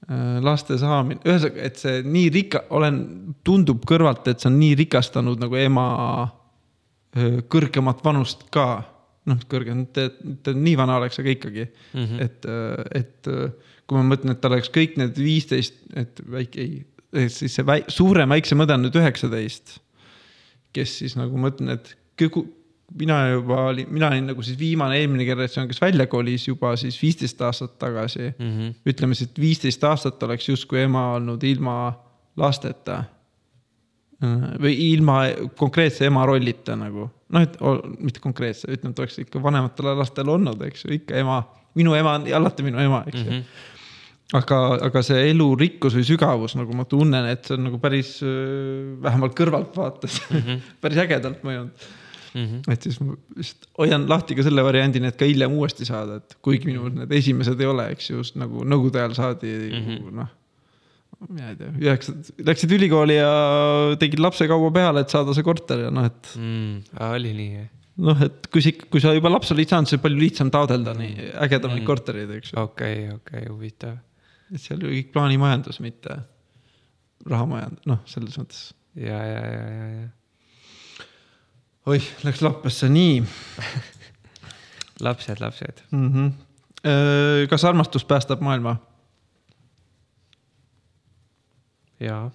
äh, laste saamine, ühesõnaga, et see nii rika-, olen, tundub kõrvalt, et see on nii rikastanud nagu ema äh, kõrgemat vanust ka. noh, kõrgem, mitte nii vana oleks, aga ikkagi mm, -hmm. et, äh, et kui ma mõtlen, et tal oleks kõik need viisteist, et väike, ei, siis see väi, suurem väiksem õde on nüüd üheksateist. kes siis nagu ma ütlen, et mina juba olin, mina olin nagu siis viimane eelmine generatsioon, kes välja kolis juba siis viisteist aastat tagasi mm. -hmm. ütleme siis, et viisteist aastat oleks justkui ema olnud ilma lasteta. või ilma konkreetse ema rollita nagu, noh, et mitte konkreetse, ütleme, et oleks ikka vanematele lastele olnud, eks ju, ikka ema, minu ema on alati minu ema, eks ju mm. -hmm aga, aga see elurikkus või sügavus, nagu ma tunnen, et see on nagu päris, vähemalt kõrvalt vaates mm, -hmm. päris ägedalt mõjunud mm. -hmm. et siis ma lihtsalt hoian lahti ka selle variandini, et ka hiljem uuesti saada, et kuigi minul need esimesed ei ole, eks ju, just nagu nõukogude ajal saadi mm -hmm. noh. mina ei tea, üheksa, läksid ülikooli ja tegid lapse kaua peale, et saada see korter ja noh, et mm,. oli nii jah? noh, et kui sa, kui sa juba lapse olid saanud, siis palju lihtsam taotleda nii ägedamaid mm. kortereid, eks ju. okei okay,, okei okay,, huvitav. et seal ju kõik plaanimajandus, mitte rahamajandus, noh, selles mõttes. ja, ja, ja, ja, ja oih, läks lappesse, nii lapsed, lapsed mm. -hmm. kas armastus päästab maailma? jaa.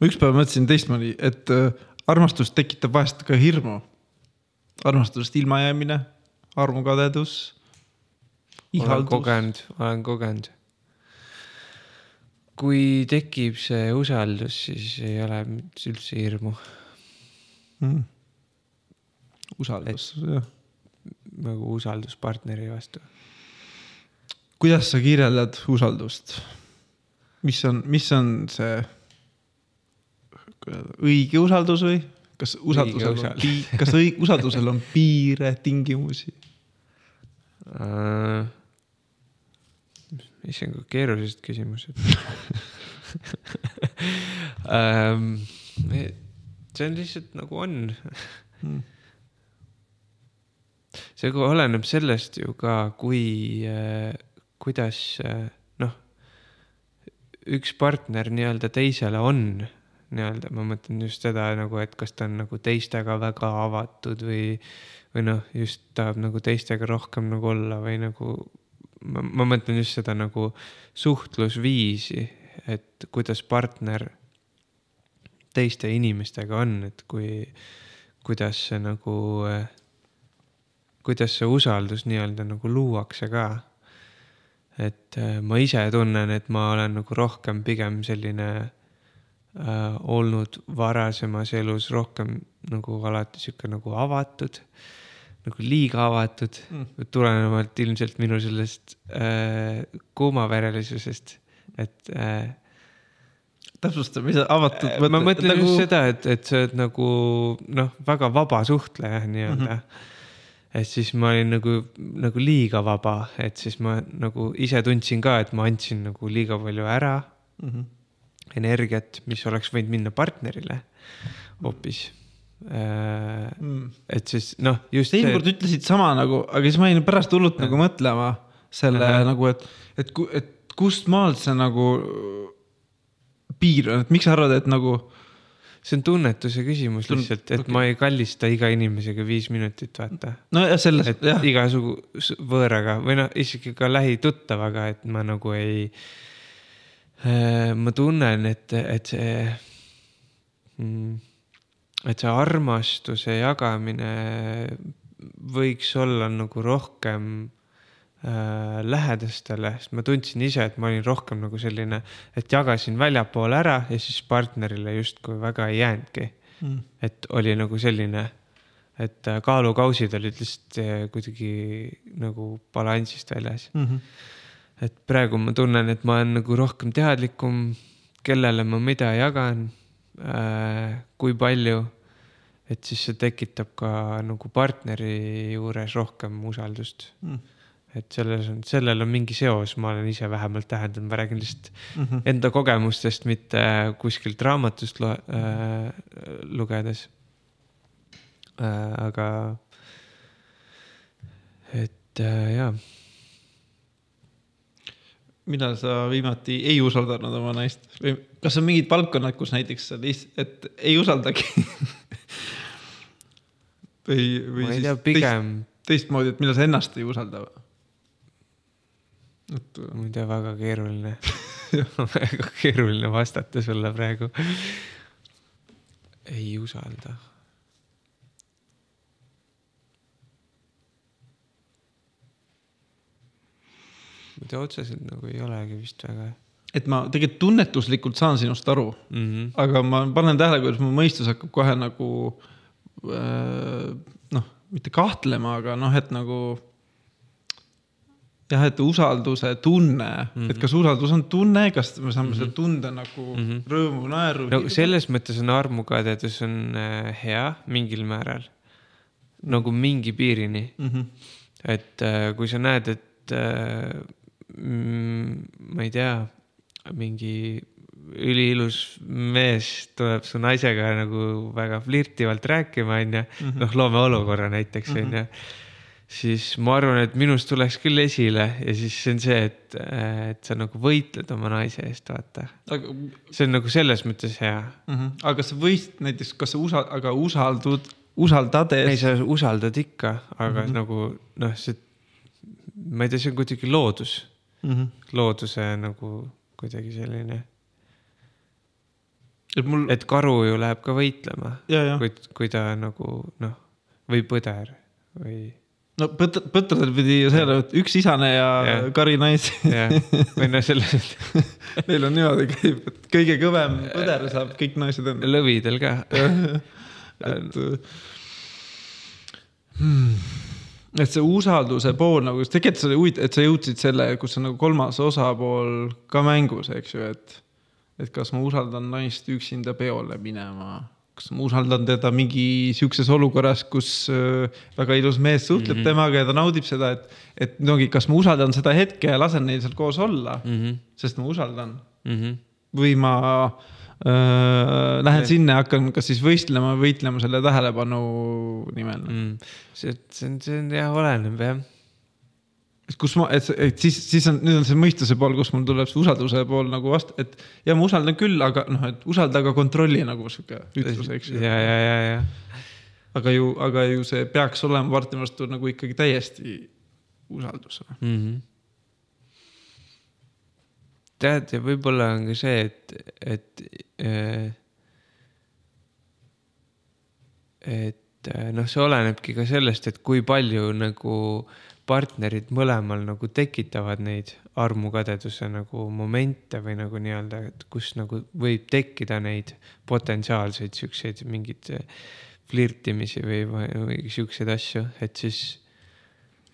ma ükspäev mõtlesin teistmoodi, et armastus tekitab vahest ka hirmu. armastusest ilmajäämine, armukadedus. olen kogenud, olen kogenud. kui tekib see usaldus, siis ei ole üldse hirmu mm usaldus, jah. nagu usaldus partneri vastu. kuidas sa kirjeldad usaldust? mis on, mis on see õige usaldus või kas usaldusel on piir, kas õig-, usaldusel on piire, tingimusi uh,? issand, kui keerulised küsimused um, see on lihtsalt nagu on hmm. See oleneb sellest ju ka, kui äh,, kuidas äh, noh, üks partner nii-öelda teisele on nii-öelda, ma mõtlen just seda nagu, et kas ta on nagu teistega väga avatud või, või noh, just tahab nagu teistega rohkem nagu olla või nagu. ma, ma mõtlen just seda nagu suhtlusviisi, et kuidas partner teiste inimestega on, et kui, kuidas see nagu, kuidas see usaldus nii-öelda nagu luuakse ka et ma ise tunnen, et ma olen nagu rohkem pigem selline äh, olnud varasemas elus rohkem nagu alati sihuke nagu avatud, nagu liiga avatud mm., tulenevalt ilmselt minu sellest äh, kuumaverelisusest, et äh, täpsusta, mis avatud mõtled? ma mõtlen nagu... just seda, et, et sa oled nagu noh, väga vaba suhtleja nii-öelda mm. -hmm. Et siis ma olin nagu, nagu liiga vaba, et siis ma nagu ise tundsin ka, et ma andsin nagu liiga palju ära mm. -hmm energiat, mis oleks võinud minna partnerile hoopis mm.. et siis noh, just. teinekord see... ütlesid sama nagu, aga siis ma jäin pärast hullult nagu mõtlema selle Aha. nagu, et, et, et kust maalt see nagu piir on, et miks sa arvad, et nagu. See on tunnetuse küsimus lihtsalt, et okay. ma ei kallista iga inimesega viis minutit, vaata. nojah, selles. jah. igasugu võõraga või noh, isegi ka lähituttavaga, et ma nagu ei Äh, ma tunnen, et, et see, mm, et see armastuse jagamine võiks olla nagu rohkem äh, lähedastele, sest ma tundsin ise, et ma olin rohkem nagu selline, et jagasin väljapoole ära ja siis partnerile justkui väga ei jäänudki mm.. et oli nagu selline, et äh, kaalukausid olid lihtsalt äh, kuidagi nagu balansist väljas mm. -hmm et praegu ma tunnen, et ma olen nagu rohkem teadlikum, kellele ma mida jagan äh,, kui palju. et siis see tekitab ka nagu partneri juures rohkem usaldust mm. Et selles on, sellel on mingi seos, ma olen ise vähemalt täheldanud, ma räägin lihtsalt mm -hmm. enda kogemustest, mitte kuskilt raamatust lo- äh, lugedes äh,. aga, et äh, jaa millal sa viimati ei usaldanud oma naist või kas on mingid valdkonnad, kus näiteks sa lihtsalt, et ei usaldagi või, või siis tea, pigem... teist, teistmoodi, et millal sa ennast ei usalda? Et. ei tea, väga keeruline väga keeruline vastata sulle praegu. ei usalda tea, otseselt nagu ei olegi vist väga. et ma tegelikult tunnetuslikult saan sinust aru mm, -hmm. aga ma panen tähele, kuidas mu mõistus hakkab kohe nagu äh, noh, mitte kahtlema, aga noh, et nagu jah, et usalduse tunne mm, -hmm. et kas usaldus on tunne, kas me saame mm -hmm. selle tunde nagu mm -hmm. rõõmu, naeru. no selles mõttes on armukadedus on äh, hea mingil määral, nagu mingi piirini mm. -hmm. et äh, kui sa näed, et äh, Mm, ma ei tea, mingi üliilus mees tuleb su naisega nagu väga flirtivalt rääkima, onju. Mhm. noh, loome olukorra näiteks, mhm. onju. Siis ma arvan, et minust tuleks küll esile ja siis see on see, et, et sa nagu võitled oma naise eest, vaata aga.... see on nagu selles mõttes hea mm. -hmm. aga kas sa võist näiteks, kas sa usa-, aga usaldud, usaldades? ei, sa usaldad ikka, aga mm -hmm. nagu noh, see, ma ei tea, see on kuidagi loodus mm. -hmm. looduse nagu kuidagi selline. et mul. et karu ju läheb ka võitlema, kui, kui ta nagu noh, või põder või. No põt-, põtradel pidi ju see olema, et üks isane ja, ja. kari naisi. või noh, selles Neil on niimoodi käib, et kõige kõvem põder saab kõik naised enda. lõvidel ka et hmm et see usalduse pool nagu, tegelikult see oli huvitav, et sa jõudsid selle, kus on nagu kolmas osapool ka mängus, eks ju, et. et kas ma usaldan naist üksinda peole minema, kas ma usaldan teda mingi sihukeses olukorras, kus äh, väga ilus mees suhtleb mm -hmm. temaga ja ta naudib seda, et. et ongi, kas ma usaldan seda hetke ja lasen neil seal koos olla mm, -hmm. sest ma usaldan mm. -hmm. või ma äh, lähen see. sinna ja hakkan kas siis võistlema, võitlema selle tähelepanu nimel mm.. see, see on, see on jah, oleneb jah. Et kus ma, et, et siis, siis on, nüüd on see mõistuse pool, kus mul tuleb see usalduse pool nagu vastu, et ja ma usaldan küll, aga noh, et usalda, aga kontrolli nagu sihuke ütlus, eks ju. ja, ja, ja, ja. aga ju, aga ju see peaks olema partneri vastu nagu ikkagi täiesti usaldus mm. -hmm tead, ja võib-olla on ka see, et, et äh,. et äh, noh, see olenebki ka sellest, et kui palju nagu partnerid mõlemal nagu tekitavad neid armukadeduse nagu momente või nagu nii-öelda, et kus nagu võib tekkida neid potentsiaalseid siukseid mingeid flirtimisi või, või, siukseid asju, et siis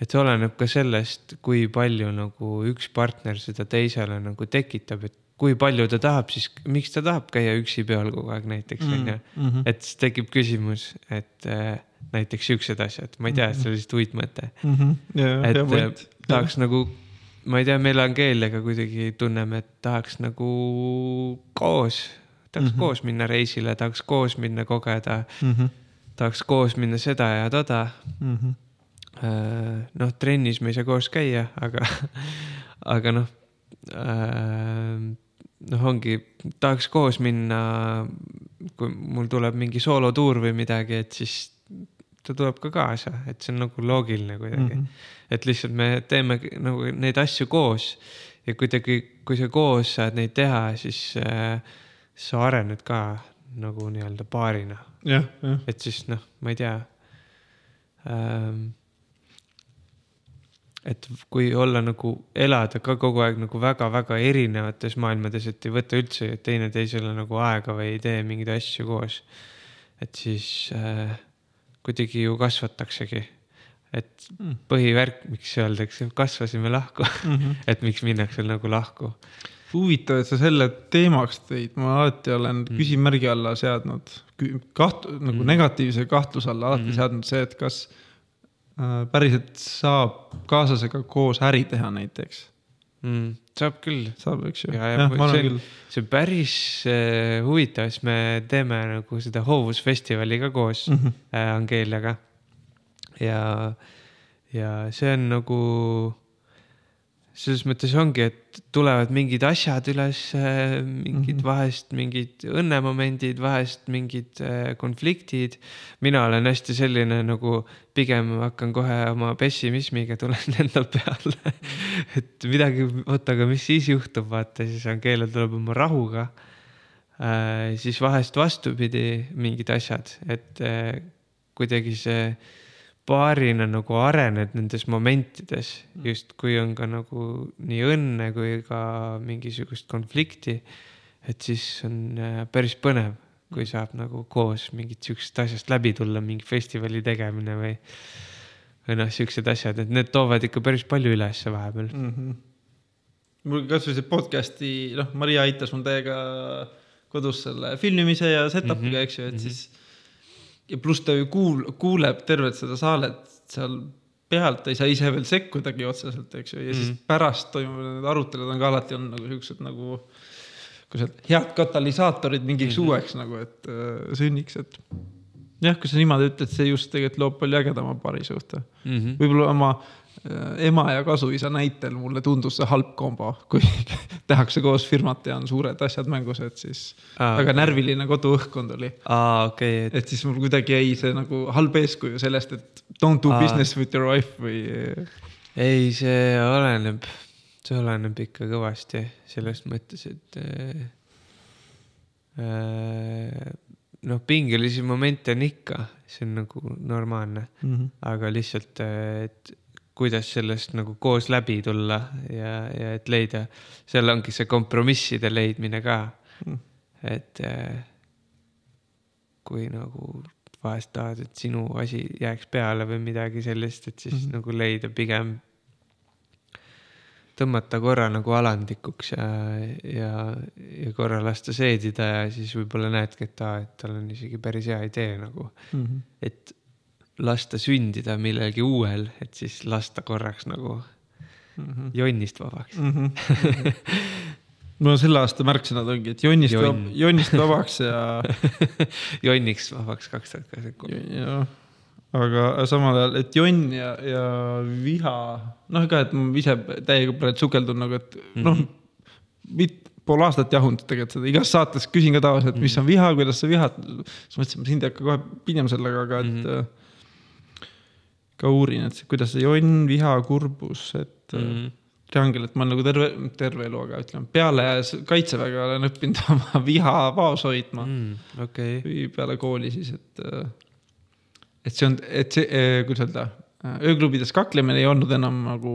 et see oleneb ka sellest, kui palju nagu üks partner seda teisele nagu tekitab, et kui palju ta tahab, siis miks ta tahab käia üksi peol kogu aeg näiteks onju mm -hmm.. et siis tekib küsimus, et äh, näiteks siuksed asjad, ma ei tea, see oli lihtsalt uitmõte mm. -hmm. Yeah, et yeah, äh, tahaks ja. nagu, ma ei tea, meil Angeliaga kuidagi tunneme, et tahaks nagu koos, tahaks mm -hmm. koos minna reisile, tahaks koos minna kogeda mm. -hmm. tahaks koos minna seda ja toda mm. -hmm noh, trennis me ei saa koos käia, aga, aga noh äh,, noh, ongi, tahaks koos minna, kui mul tuleb mingi soolotuur või midagi, et siis ta tuleb ka kaasa, et see on nagu loogiline kuidagi mm. -hmm. et lihtsalt me teeme nagu neid asju koos ja kuidagi, kui sa koos saad neid teha, siis äh, sa arened ka nagu nii-öelda paarina. et siis noh, ma ei tea ähm, et kui olla nagu, elada ka kogu aeg nagu väga-väga erinevates maailmades, et ei võta üldse teineteisele nagu aega või ei tee mingeid asju koos. et siis äh, kuidagi ju kasvataksegi. et mm. põhivärk, miks öeldakse, kasvasime lahku mm, -hmm. et miks minnakse nagu lahku. huvitav, et sa selle teemaks tõid, ma alati olen mm. küsimärgi alla seadnud, kaht-, nagu mm. negatiivse kahtluse alla alati mm. seadnud see, et kas Äh, päriselt saab kaaslasega koos äri teha näiteks mm,? Saab küll. saab, eks ju. see on, see on päris äh, huvitav, sest me teeme nagu seda hoovusfestivali ka koos mm -hmm. äh, Angeliaga. ja, ja see on nagu selles mõttes ongi, et tulevad mingid asjad üles, mingid mm -hmm. vahest mingid õnnemomendid, vahest mingid äh, konfliktid. mina olen hästi selline nagu pigem hakkan kohe oma pessimismiga tulen endal peale et midagi, oota, aga mis siis juhtub, vaata siis Angela tuleb oma rahuga äh,. siis vahest vastupidi mingid asjad, et äh, kuidagi see paarina nagu arened nendes momentides, mm. just kui on ka nagu nii õnne kui ka mingisugust konflikti. et siis on äh, päris põnev, kui saab nagu koos mingit sihukesest asjast läbi tulla, mingi festivali tegemine või, või noh, siuksed asjad, et need toovad ikka päris palju ülesse vahepeal mm. -hmm. mul kasvõi see podcast'i, noh, Maria aitas mul täiega kodus selle filmimise ja setup'iga mm, -hmm. eks ju, et mm -hmm. siis ja pluss ta ju kuul-, kuuleb tervet seda saalet seal pealt, ta ei saa ise veel sekkudagi otseselt, eks ju, ja mm -hmm. siis mhm. pärast toimuvad need arutelud on ka alati olnud nagu siuksed nagu, kuidas head katalüsaatorid mingiks mm -hmm. uueks nagu, et äh, sünniks, et jah, kui sa niimoodi ütled, see just tegelikult loob palju ägedama parisuhte mm -hmm.. võib-olla oma Äh, ema ja kasuisa näitel mulle tundus see halb kombo, kui tehakse koos firmat ja on suured asjad mängus, et siis Aa, väga okay. närviline koduõhkkond oli. okei okay, et.... et siis mul kuidagi jäi see nagu halb eeskuju sellest, et don't do Aa. business with your wife või. ei, see oleneb, see oleneb ikka kõvasti selles mõttes, et äh, äh noh, pingelisi momente on ikka, see on nagu normaalne mm, -hmm. aga lihtsalt, et kuidas sellest nagu koos läbi tulla ja, ja et leida, seal ongi see kompromisside leidmine ka mm.. et äh, kui nagu vahest tahad, et sinu asi jääks peale või midagi sellist, et siis mm -hmm. nagu leida pigem tõmmata korra nagu alandlikuks ja, ja, ja korra lasta seedida ja siis võib-olla näedki, et aa, et tal on isegi päris hea idee nagu mm. -hmm. et lasta sündida millelgi uuel, et siis lasta korraks nagu mm -hmm. jonnist vabaks mm. -hmm. no selle aasta märksõnad ongi, et jonnist Jonn., jonnist vabaks ja jonniks vabaks kaks tuhat kakskümmend kolm. aga samal ajal, et jonn ja, ja viha, noh, ega, et ma ise täiega praegu sukeldun nagu, et mm -hmm. noh, mit-, pool aastat jahunud tegelikult seda, igas saates küsin ka tavaliselt, mis on viha, kuidas sa vihad. siis mõtlesin, ma sind ei hakka kohe pinema sellega, aga et mm -hmm. Ka uurin, et kuidas see jonn, viha, kurbus, et mm. -hmm triangel, et ma olen nagu terve, terve elu, aga ütleme peale kaitseväge olen õppinud oma viha vaos hoidma mm,. Okay. või peale kooli siis, et et see on, et see, eh, kuidas öelda, ööklubides kaklemine ei olnud enam nagu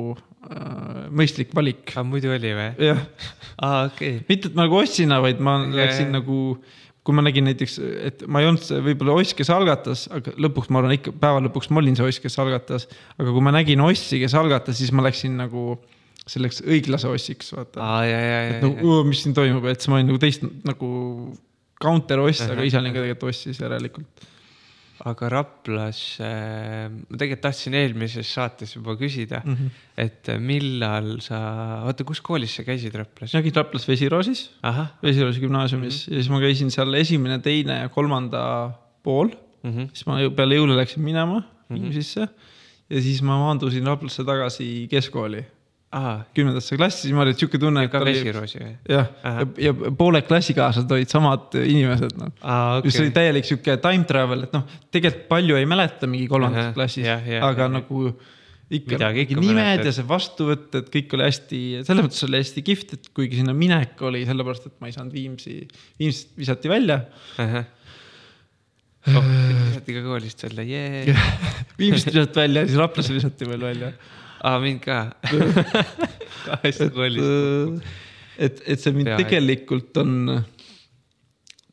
äh, mõistlik valik. aga muidu oli või? jah. aa, okei okay.. mitte, et ma nagu ostsin, vaid ma yeah. läksin nagu, kui ma nägin näiteks, et ma ei olnud võib-olla oss, kes algatas, aga lõpuks ma arvan ikka päeva lõpuks ma olin see oss, kes algatas. aga kui ma nägin ossi, kes algatas, siis ma läksin nagu selleks õiglase ossiks, vaata. et nagu, mis siin toimub, et siis ma olin nagu teist nagu counter oss, aga ise olin ka tegelikult oss siis järelikult aga Raplas äh,, ma tegelikult tahtsin eelmises saates juba küsida mm, -hmm. et millal sa, oota, kus koolis sa käisid Raplas? ma käin Raplas Vesiroosis, Vesiroosi gümnaasiumis mm -hmm. ja siis ma käisin seal esimene, teine ja kolmanda pool mm. -hmm. siis ma peale jõule läksin minema mm -hmm. ja siis ma maandusin Raplasse tagasi keskkooli kümnendasse klassi, siis ma olin sihuke tunne. ka vesiroosi või? jah, ja, ja pooled klassikaaslased olid samad inimesed, noh. Okay. mis oli täielik sihuke time travel, et noh, tegelikult palju ei mäleta mingi kolmandas klassis, aga ja, nagu ikka Midagi, nimed mäletad. ja see vastuvõtt, et kõik oli hästi, selles mõttes oli hästi kihvt, et kuigi sinna minek oli sellepärast, et ma ei saanud Viimsi, Viimsist visati välja uh. -huh. Oh, visati ka koolist välja, jee. Viimsist visati välja ja siis Raplasse visati veel välja aa, mind ka kahest koolist. et, et see mind Pea tegelikult on,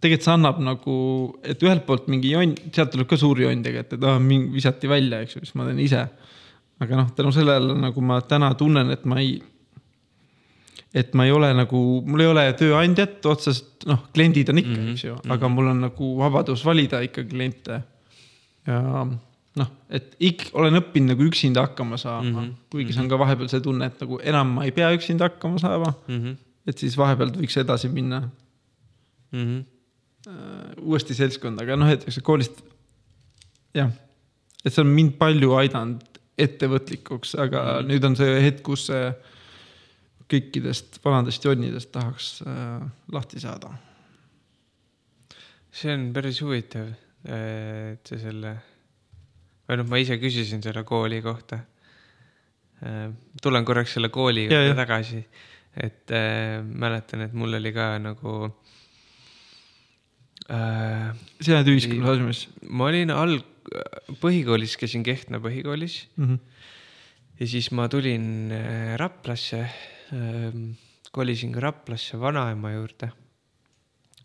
tegelikult see annab nagu, et ühelt poolt mingi jonn, sealt tuleb ka suur jonn tegelikult, et ah, mind visati välja, eks ju, siis ma teen ise. aga noh, tänu sellele nagu ma täna tunnen, et ma ei, et ma ei ole nagu, mul ei ole tööandjat otseselt, noh, kliendid on ikka mm, -hmm. eks ju, aga mhm. mul on nagu vabadus valida ikka kliente. ja noh, et ikka olen õppinud nagu üksinda hakkama saama mm, -hmm. kuigi see on ka vahepeal see tunne, et nagu enam ma ei pea üksinda hakkama saama mm. -hmm. et siis vahepealt võiks edasi minna mm. -hmm. Uuesti seltskonda, aga noh, et eks koolist jah, et see on mind palju aidanud ettevõtlikuks, aga mm -hmm. nüüd on see hetk, kus see kõikidest vanadest jonnidest tahaks äh, lahti saada. see on päris huvitav, et sa selle või noh, ma ise küsisin selle kooli kohta. Äh, tulen korraks selle kooli juurde tagasi, et äh, mäletan, et mul oli ka nagu äh,. sina oled ühiskonnas? ma olin alg-, põhikoolis käisin Kehtna põhikoolis mm. -hmm. ja siis ma tulin äh, Raplasse äh,, kolisin ka Raplasse vanaema juurde.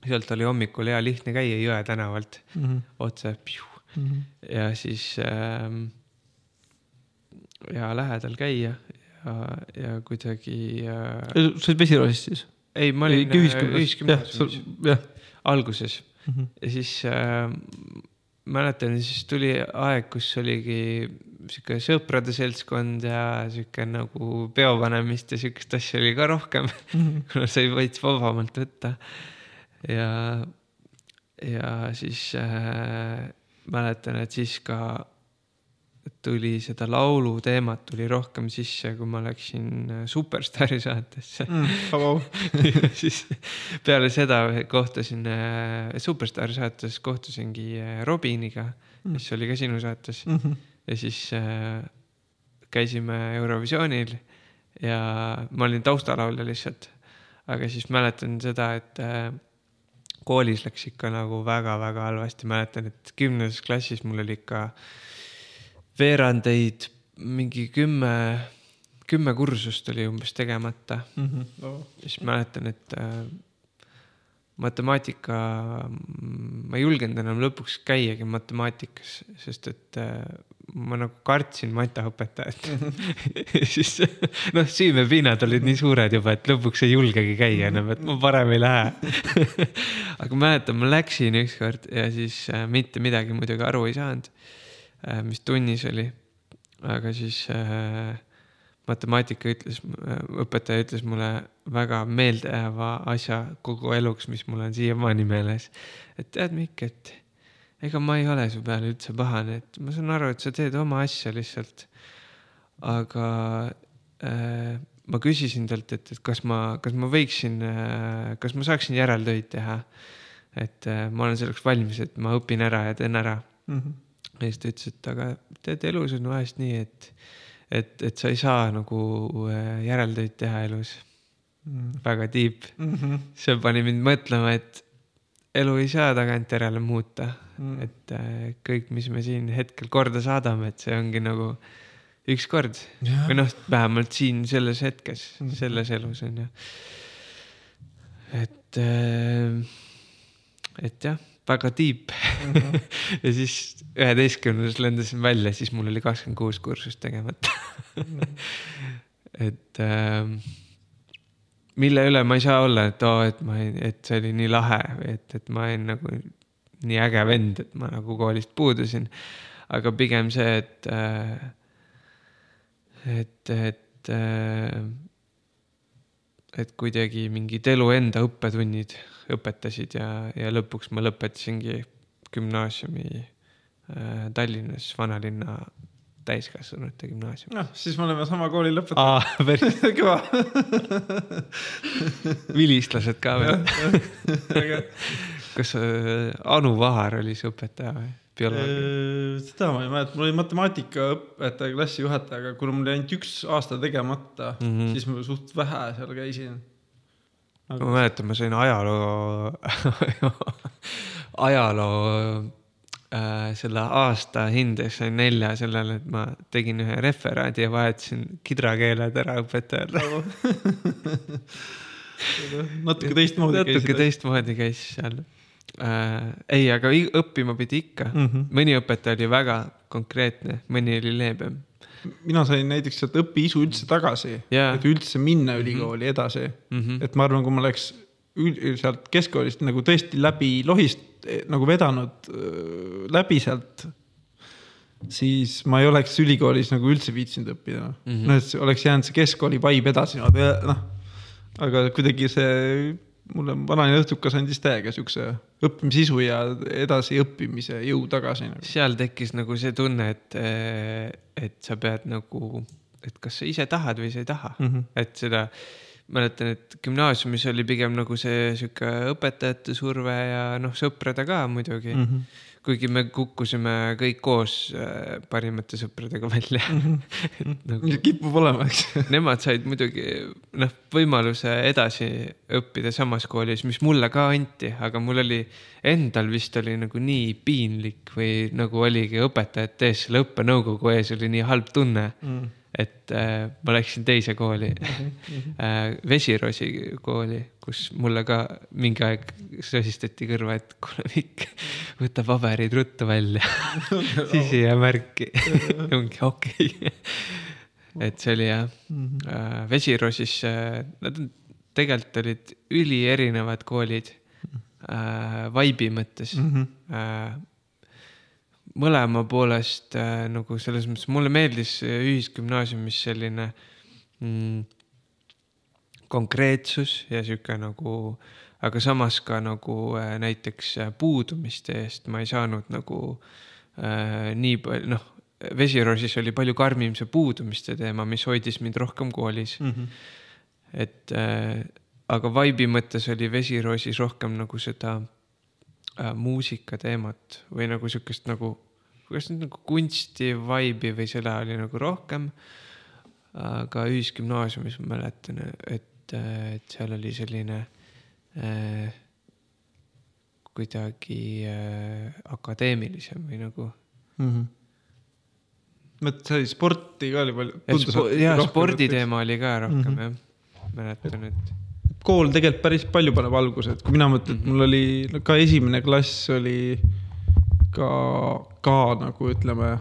sealt oli hommikul hea lihtne käia Jõe tänavalt mm -hmm. otse mm. -hmm. ja siis ähm, ja lähedal käia ja, ja kuidagi äh,. sa olid Vesiroosist siis? ei, ma olin ühisgümnaasiumis äh, alguses mm -hmm. ja siis äh, mäletan, siis tuli aeg, kus oligi sihuke sõprade seltskond ja sihuke nagu peopanemist ja sihukest asja oli ka rohkem mm, -hmm. kuna sai veits vabamalt võtta. ja, ja siis äh, mäletan, et siis ka tuli seda laulu teemat tuli rohkem sisse, kui ma läksin äh, Superstaari saatesse mm, siis peale seda kohtusin äh, Superstaari saates, kohtusingi äh, Robiniga mm., kes oli ka sinu saates mm. -hmm. ja siis käisime Eurovisioonil ja ma olin taustalaulja lihtsalt. aga siis mäletan seda, et koolis läks ikka nagu väga-väga halvasti, mäletan, et kümnendas klassis mul oli ikka veerandeid mingi kümme, kümme kursust oli umbes tegemata mm. -hmm. Oh. siis mäletan, et äh, matemaatika ma ei julgenud enam lõpuks käiagi matemaatikas, sest et äh, ma nagu kartsin matjaõpetajat siis noh, süümepinnad olid nii suured juba, et lõpuks ei julgegi käia enam, et ma parem ei lähe aga mäletan, ma läksin ükskord ja siis äh, mitte midagi muidugi aru ei saanud äh,, mis tunnis oli. aga siis äh, matemaatika ütles, äh, õpetaja ütles mulle väga meeldejääva asja kogu eluks, mis mul on siiamaani meeles. et tead, Mikk, et ega ma ei ole su peale üldse pahane, et ma saan aru, et sa teed oma asja lihtsalt. aga äh, ma küsisin talt, et, et kas ma, kas ma võiksin äh,, kas ma saaksin järeltöid teha. et äh, ma olen selleks valmis, et ma õpin ära ja teen ära mm. -hmm. ja siis ta ütles, et aga tead, elus on vahest nii, et, et, et sa ei saa nagu äh, järeltöid teha elus mm. -hmm. väga deep mm. -hmm. see pani mind mõtlema, et elu ei saa tagantjärele muuta mm., et äh, kõik, mis me siin hetkel korda saadame, et see ongi nagu ükskord yeah. või noh, vähemalt siin selles hetkes mm., selles elus on ju. et äh,, et jah, väga deep mm. -hmm. ja siis üheteistkümnendas lendasin välja, siis mul oli kakskümmend kuus kursust tegemata mm. et äh, mille üle ma ei saa olla, et oo oh,, et ma ei, et see oli nii lahe või et, et ma olin nagu nii äge vend, et ma nagu koolist puudusin. aga pigem see, et, äh, et, et, äh, et kuidagi mingid elu enda õppetunnid õpetasid ja, ja lõpuks ma lõpetasingi gümnaasiumi äh, Tallinnas, vanalinna täiskasvanute gümnaasiumis. noh, siis me oleme sama kooli lõpetanud. päris kõva vilistlased ka veel kas äh, Anu Vahar oli see õpetaja või? Äh, seda ma ei mäleta, mul oli matemaatikaõpetaja, klassijuhataja, aga kuna mul oli ainult üks aasta tegemata mm, -hmm. siis ma suht vähe seal käisin. Aga... ma mäletan, ma sain ajaloo ajaloo äh, selle aasta hinde sain nelja sellele, et ma tegin ühe referaadi ja vahetasin kidrakeeled ära õpetajale natuke teistmoodi käis. natuke teistmoodi käis seal äh,. ei, aga õppima pidi ikka mm. -hmm. mõni õpetaja oli väga konkreetne, mõni oli leebem. mina sain näiteks sealt õpiisu üldse tagasi yeah., et üldse minna mhm. ülikooli mm -hmm. edasi mm. -hmm. et ma arvan, kui ma oleks sealt keskkoolist nagu tõesti läbi lohist Eh, nagu vedanud äh, läbi sealt, siis ma ei oleks ülikoolis nagu üldse viitsinud õppida mm. -hmm. noh, et oleks jäänud see keskkooli vibe edasi, noh. aga kuidagi see mulle vanaline õhtukas andis täiega siukse õppimisisu ja edasiõppimise jõu tagasi nagu.. seal tekkis nagu see tunne, et, eh, et sa pead nagu, et kas sa ise tahad või sa ei taha mm, -hmm. et seda mäletan, et gümnaasiumis oli pigem nagu see sihuke õpetajate surve ja noh, sõprade ka muidugi mm. -hmm. Kuigi me kukkusime kõik koos äh, parimate sõpradega välja. -hmm. nagu, kipub olema, eks Nemad said muidugi noh, võimaluse edasi õppida samas koolis, mis mulle ka anti, aga mul oli endal vist oli nagu nii piinlik või nagu oligi õpetajate ees, selle õppenõukogu ees oli nii halb tunne mm et äh, ma läksin teise kooli mm, -hmm. äh, Vesiroosi kooli, kus mulle ka mingi aeg sosistati kõrva, et kuule Mikk, võta paberid ruttu välja siis ei jää märki ongi okei okay. et see oli jah mm -hmm. äh, Vesiroosis äh,, nad tegelikult olid ülierinevad koolid äh, vibe'i mõttes mm. -hmm. Äh, mõlema poolest äh, nagu selles mõttes, mulle meeldis ühisgümnaasiumis selline mm, konkreetsus ja sihuke nagu, aga samas ka nagu äh, näiteks äh, puudumiste eest ma ei saanud nagu äh, nii palju, noh, Vesiroosis oli palju karmim see puudumiste teema, mis hoidis mind rohkem koolis mm. -hmm. et äh, aga vibe'i mõttes oli Vesiroosis rohkem nagu seda äh, muusika teemat või nagu sihukest nagu kas nüüd nagu kunsti vibe'i või seda oli nagu rohkem. aga ühisgümnaasiumis ma mäletan, et, et seal oli selline äh, kuidagi äh, akadeemilisem või nagu mm. -hmm mõtled, see oli sporti ka oli palju. ja, spo ja sporditeema oli ka rohkem mm -hmm. jah, mäletan, et. Kool tegelikult päris palju paneb alguse, et kui mina mõtlen, et mul oli ka esimene klass oli ka, ka nagu ütleme,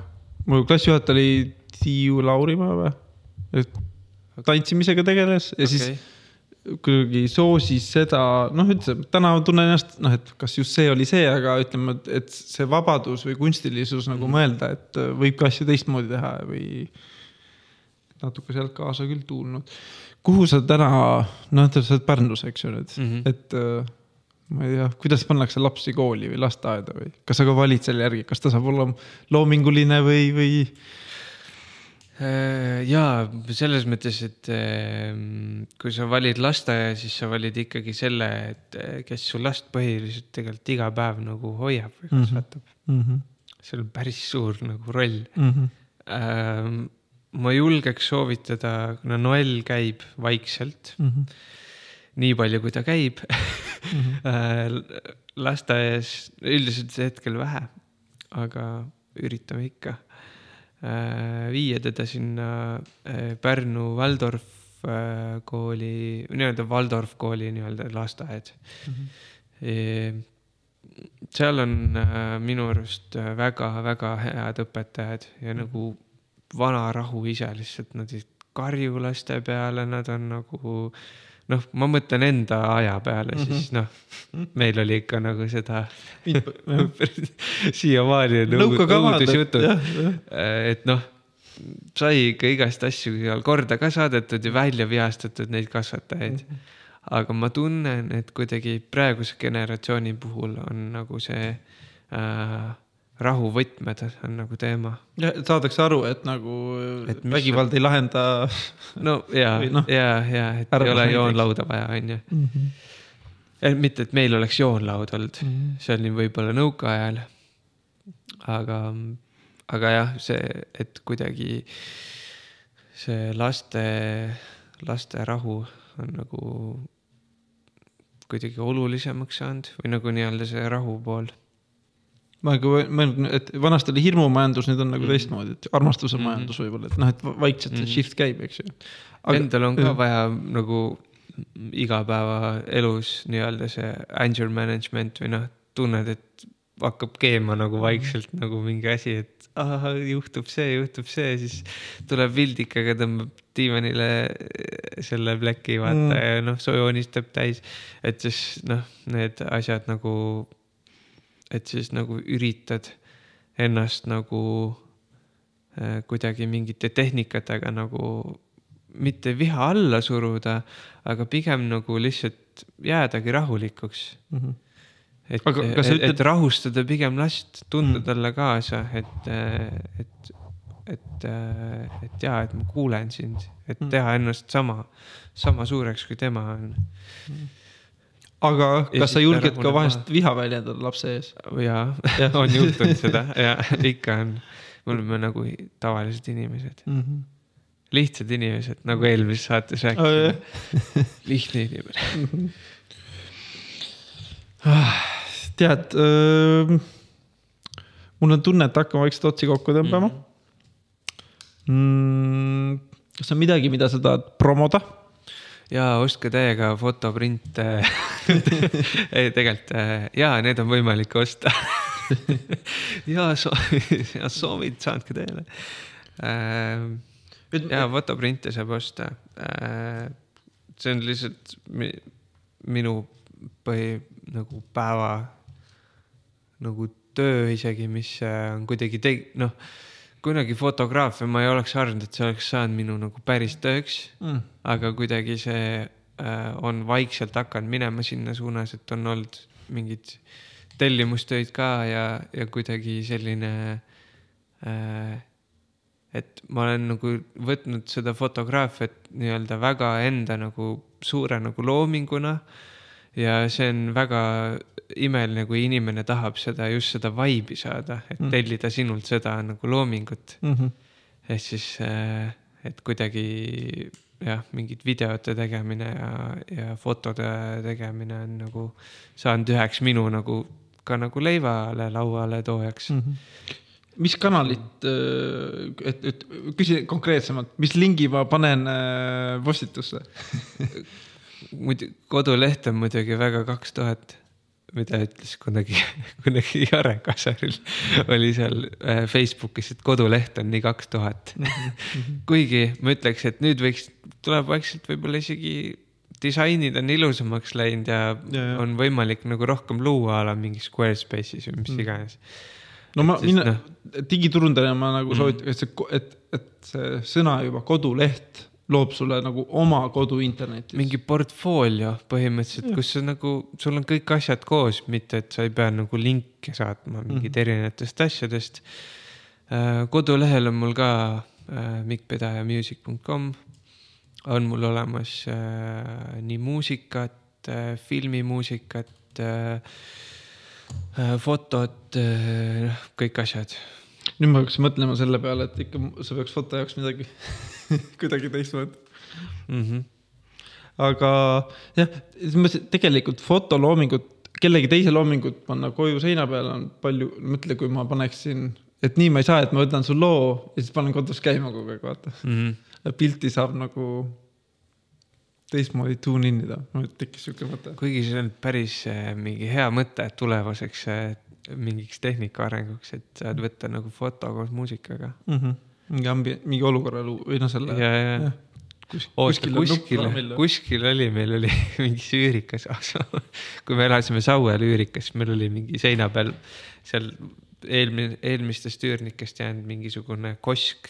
mul klassijuhataja oli Tiiu Laurimaa või, et tantsimisega tegeles ja okay. siis kuidagi soosis seda, noh, üldse täna tunnen ennast, noh, et kas just see oli see, aga ütleme, et see vabadus või kunstilisus nagu mm. mõelda, et võib ka asju teistmoodi teha või natuke sealt kaasa küll tuulnud. Kuhu sa täna, noh, sa oled Pärnus, eks ju nüüd mm, -hmm. et äh, ma ei tea, kuidas pannakse lapsi kooli või lasteaeda või kas sa ka valid selle järgi, kas ta saab olla loominguline või, või? Äh, ja selles mõttes, et ähm, kui sa valid lasteaia, siis sa valid ikkagi selle, et äh, kes su last põhiliselt tegelikult iga päev nagu hoiab või kasvatab mm. -hmm. see on päris suur nagu roll mm. -hmm ma julgeks soovitada, kuna Noel käib vaikselt mm. -hmm. nii palju, kui ta käib mm. -hmm. lasteaias üldiselt hetkel vähe, aga üritame ikka äh, viia teda sinna äh, Pärnu Waldorf kooli, nii-öelda Waldorf kooli nii-öelda lasteaed mm. -hmm. seal on minu arust väga-väga head õpetajad ja mm -hmm. nagu vana rahu ise lihtsalt, nad ei karju laste peale, nad on nagu noh, ma mõtlen enda aja peale mm, -hmm. siis noh, meil oli ikka nagu seda siiamaani on õudusjutud, et noh, sai ikka igast asju korda ka saadetud ja välja vihastatud neid kasvatajaid mm. -hmm. aga ma tunnen, et kuidagi praeguse generatsiooni puhul on nagu see äh, rahuvõtmed on nagu teema. saadakse aru, et nagu et vägivald on... ei lahenda. no ja no,, ja, ja, et ei ole joonlauda vaja, on ju. Mhm. mitte, et meil oleks joonlaud olnud mm, -hmm. see oli võib-olla nõukaajal. aga, aga jah, see, et kuidagi see laste, laste rahu on nagu kuidagi olulisemaks saanud või nagu nii-öelda see rahu pool ma nagu mõtlen, et vanasti oli hirmumajandus, nüüd on nagu -hmm. teistmoodi, et armastuse mm -hmm. majandus võib-olla, et noh, et vaikselt mm -hmm. shift käib, eks ju. Endal on ka vaja nagu igapäevaelus nii-öelda see anger management või noh, tunned, et hakkab keema nagu vaikselt nagu mingi asi, et ah, juhtub see, juhtub see, siis tuleb vildikaga, tõmbab diivanile selle pleki vaata mm. ja noh, joonistab täis. et siis noh, need asjad nagu et siis nagu üritad ennast nagu äh, kuidagi mingite tehnikatega nagu mitte viha alla suruda, aga pigem nagu lihtsalt jäädagi rahulikuks mm. -hmm. et, ütled... et rahustada pigem last, tunda mm talle kaasa, et, et, et, et jaa, et ma kuulen sind, et mhm. teha ennast sama, sama suureks, kui tema on mm. Aga kas sa julged ka vahest maha. viha väljendada lapse ees? jaa ja. on juhtunud seda ja ikka on. me oleme nagu tavalised inimesed mm. -hmm. lihtsad inimesed, nagu eelmises saates rääkisime oh,. lihtne inimene mm. -hmm. tead äh,, mul on tunne, et hakkame vaikselt otsi kokku tõmbama mm. -hmm. kas on midagi, mida sa tahad promoda? ja ostke täiega fotoprinte ei, tegelikult ja need on võimalik osta ja soovid, ja soovid saatke teile. Ähm, ja fotoprinte saab osta. Äh, see on lihtsalt minu põhi nagu päeva nagu töö isegi, mis äh, on kuidagi teg-, noh kunagi fotograafia ma ei oleks arvanud, et see oleks saanud minu nagu päris tööks mm.. aga kuidagi see äh, on vaikselt hakanud minema sinna suunas, et on olnud mingid tellimustöid ka ja, ja kuidagi selline äh,. et ma olen nagu võtnud seda fotograafiat nii-öelda väga enda nagu suure nagu loominguna. ja see on väga imeline, kui inimene tahab seda, just seda vibe'i saada, et mm. tellida sinult seda nagu loomingut mm. -hmm. ehk siis, äh, et kuidagi jah, mingid videote tegemine ja, ja fotode tegemine on nagu saanud üheks minu nagu ka nagu leivale lauale toojaks mm. -hmm mis kanalit, äh, et, et küsi konkreetsemalt, mis lingi ma panen äh, postitusse muidu koduleht on muidugi väga kaks tuhat, mida ütles kunagi, kunagi Jare Kasaril oli seal äh, Facebookis, et koduleht on nii kaks tuhat. kuigi ma ütleks, et nüüd võiks, tuleb vaikselt võib-olla isegi disainid on ilusamaks läinud ja, ja, ja. on võimalik nagu rohkem luua a la mingi Squarespace'is või mis mm. iganes. no ma, mina no, digiturundajana ma nagu mm. soovitan, et see, et, et see sõna juba koduleht loob sulle nagu oma kodu internetis. mingi portfoolio põhimõtteliselt, kus sa nagu, sul on kõik asjad koos, mitte et sa ei pea nagu linke saatma mingit mm -hmm. erinevatest asjadest. Äh, kodulehel on mul ka äh, mikkpedajamusic.com on mul olemas äh, nii muusikat filmimuusikat äh,, kõik asjad nüüd ma hakkasin mõtlema selle peale, et ikka sa peaks foto jaoks midagi kuidagi teistmoodi mm. -hmm. aga jah, tegelikult fotoloomingut, kellegi teise loomingut panna koju seina peale on palju, mõtle, kui ma paneksin, et nii ma ei saa, et ma võtan su loo ja siis panen kodus käima kogu aeg, vaata mm. -hmm. pilti saab nagu teistmoodi tune in ida, mul tekkis siuke mõte. kuigi see on päris eh, mingi hea mõte tulevaseks mingiks tehnika arenguks, et saad võtta nagu foto koos muusikaga mm. -hmm. mingi ambi-, mingi olukorra luu- või noh, selle. ja, ja, ja. Kus, kuskil, kuskil, kuskil oli, meil oli mingi üürikas kui me elasime Sauel üürikas, meil oli mingi seina peal seal eelmine, eelmistest üürnikest jäänud mingisugune kosk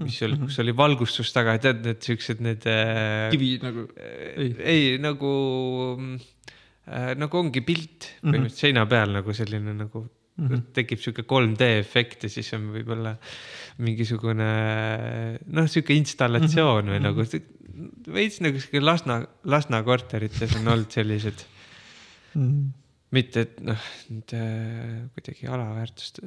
mis oli, kus oli valgustus taga, tead need siuksed need. Äh, kivi nagu? ei, ei, nagu äh, nagu ongi pilt põhimõtteliselt mm -hmm. seina peal nagu selline nagu mm -hmm. tekib sihuke 3D efekt ja siis on võib-olla mingisugune noh, sihuke installatsioon mm -hmm. või nagu veits nagu sihuke Lasna, Lasna korterites on olnud sellised mm. -hmm. mitte, et noh, nüüd äh, kuidagi alaväärtust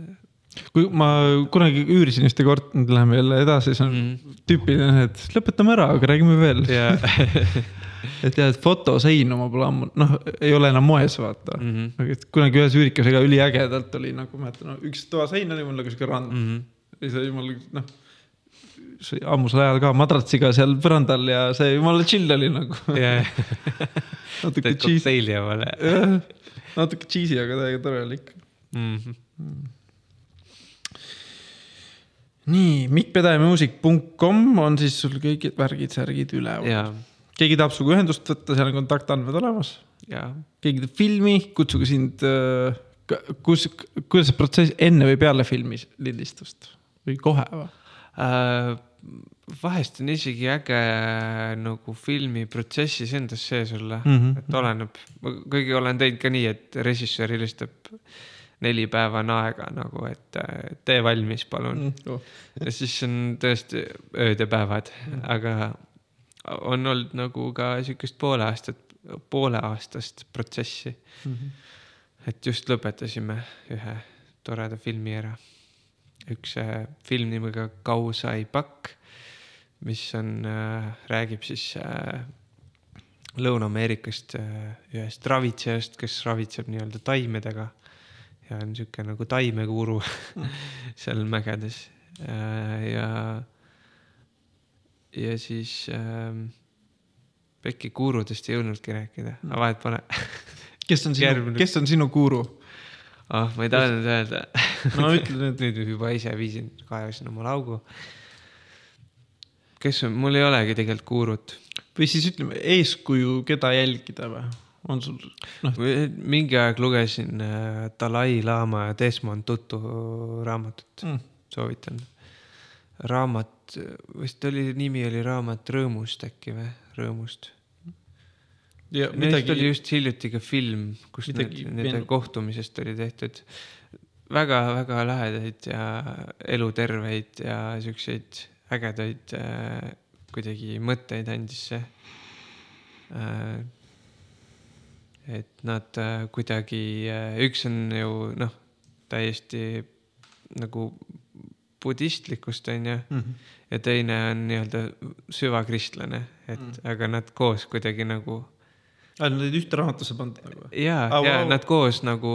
kui ma kunagi üürisin ühte korterit, nüüd läheme jälle edasi, see on mm -hmm. tüüpiline, et lõpetame ära, aga räägime veel yeah. et jah, et fotoseinu ma pole ammu, noh, ei ole enam moes, vaata mm. -hmm. aga kunagi ühes üürikasega üliägedalt oli nagu, ma mäletan no,, üks toasein oli mul nagu sihuke rand mm. -hmm. ja see jumala, noh, see ammusel ajal ka madratsiga seal põrandal ja see jumala chill oli nagu yeah. natuke cheesy. natuke cheesy, aga täiega tore oli ikka mm. -hmm. Mm nii, mikkpedajamuusik.com on siis sul kõik värgid, särgid üleval keegi tahab sinuga ühendust võtta, seal on kontaktandmed olemas. keegi teeb filmi, kutsuge sind, äh, kus, kuidas see protsess enne või peale filmi lindistust või kohe või äh,? vahest on isegi äge nagu filmi protsessis endas sees olla mm, -hmm. et oleneb, kuigi olen teinud ka nii, et režissöör helistab neli päeva on aega nagu, et tee valmis, palun mm. -hmm. ja siis on tõesti ööd ja päevad mm, aga on olnud nagu ka sihukest poole aastat, pooleaastast protsessi mm. -hmm. et just lõpetasime ühe toreda filmi ära. üks äh, film nimega Kausai pakk, mis on äh,, räägib siis äh, Lõuna-Ameerikast äh, ühest ravitsejast, kes ravitseb nii-öelda taimedega ja on sihuke nagu taimekuru mm. seal mägedes äh, ja ja siis ähm, Pekki kuurudest ei jõudnudki rääkida, aga vahet pole kes on sinu, kes on sinu kuuru? ah oh,, ma ei tahtnud öelda no ütle nüüd. nüüd juba ise viisin, kaevasin omale augu. kes on, mul ei olegi tegelikult kuurut. või siis ütleme eeskuju, keda jälgida või? on sul noh? mingi aeg lugesin äh, Dalai Lama ja Desmond Tutu raamatut mm., soovitan raamat, vist oli, nimi oli raamat Rõõmust äkki või, Rõõmust. Neist midagi... oli just hiljuti ka film, kus midagi need, nende kohtumisest oli tehtud väga-väga lahedaid ja eluterveid ja siukseid ägedaid äh, kuidagi mõtteid andis see äh,. et nad äh, kuidagi äh,, üks on ju noh, täiesti nagu budistlikust, on ju mm. -hmm. ja teine on nii-öelda süvakristlane, et mm -hmm. aga nad koos kuidagi nagu aa, nad olid ühte raamatusse pandud nagu? ja ah,, ja wow. nad koos nagu,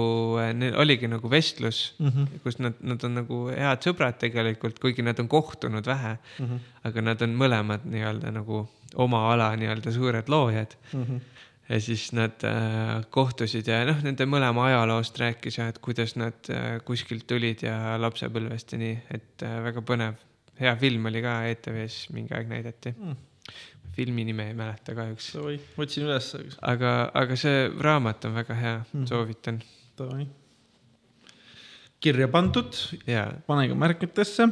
neil oligi nagu vestlus mm, -hmm. kus nad, nad on nagu head sõbrad tegelikult, kuigi nad on kohtunud vähe mm. -hmm. aga nad on mõlemad nii-öelda nagu oma ala nii-öelda suured loojad mm. -hmm ja siis nad äh, kohtusid ja noh, nende mõlema ajaloost rääkis ja et kuidas nad äh, kuskilt tulid ja lapsepõlvest ja nii, et äh, väga põnev. hea film oli ka ETV-s mingi aeg näidati mm filmi nime ei mäleta kahjuks. otsin üles. aga, aga see raamat on väga hea mm., soovitan. kirja pandud, pane ka märkmetesse.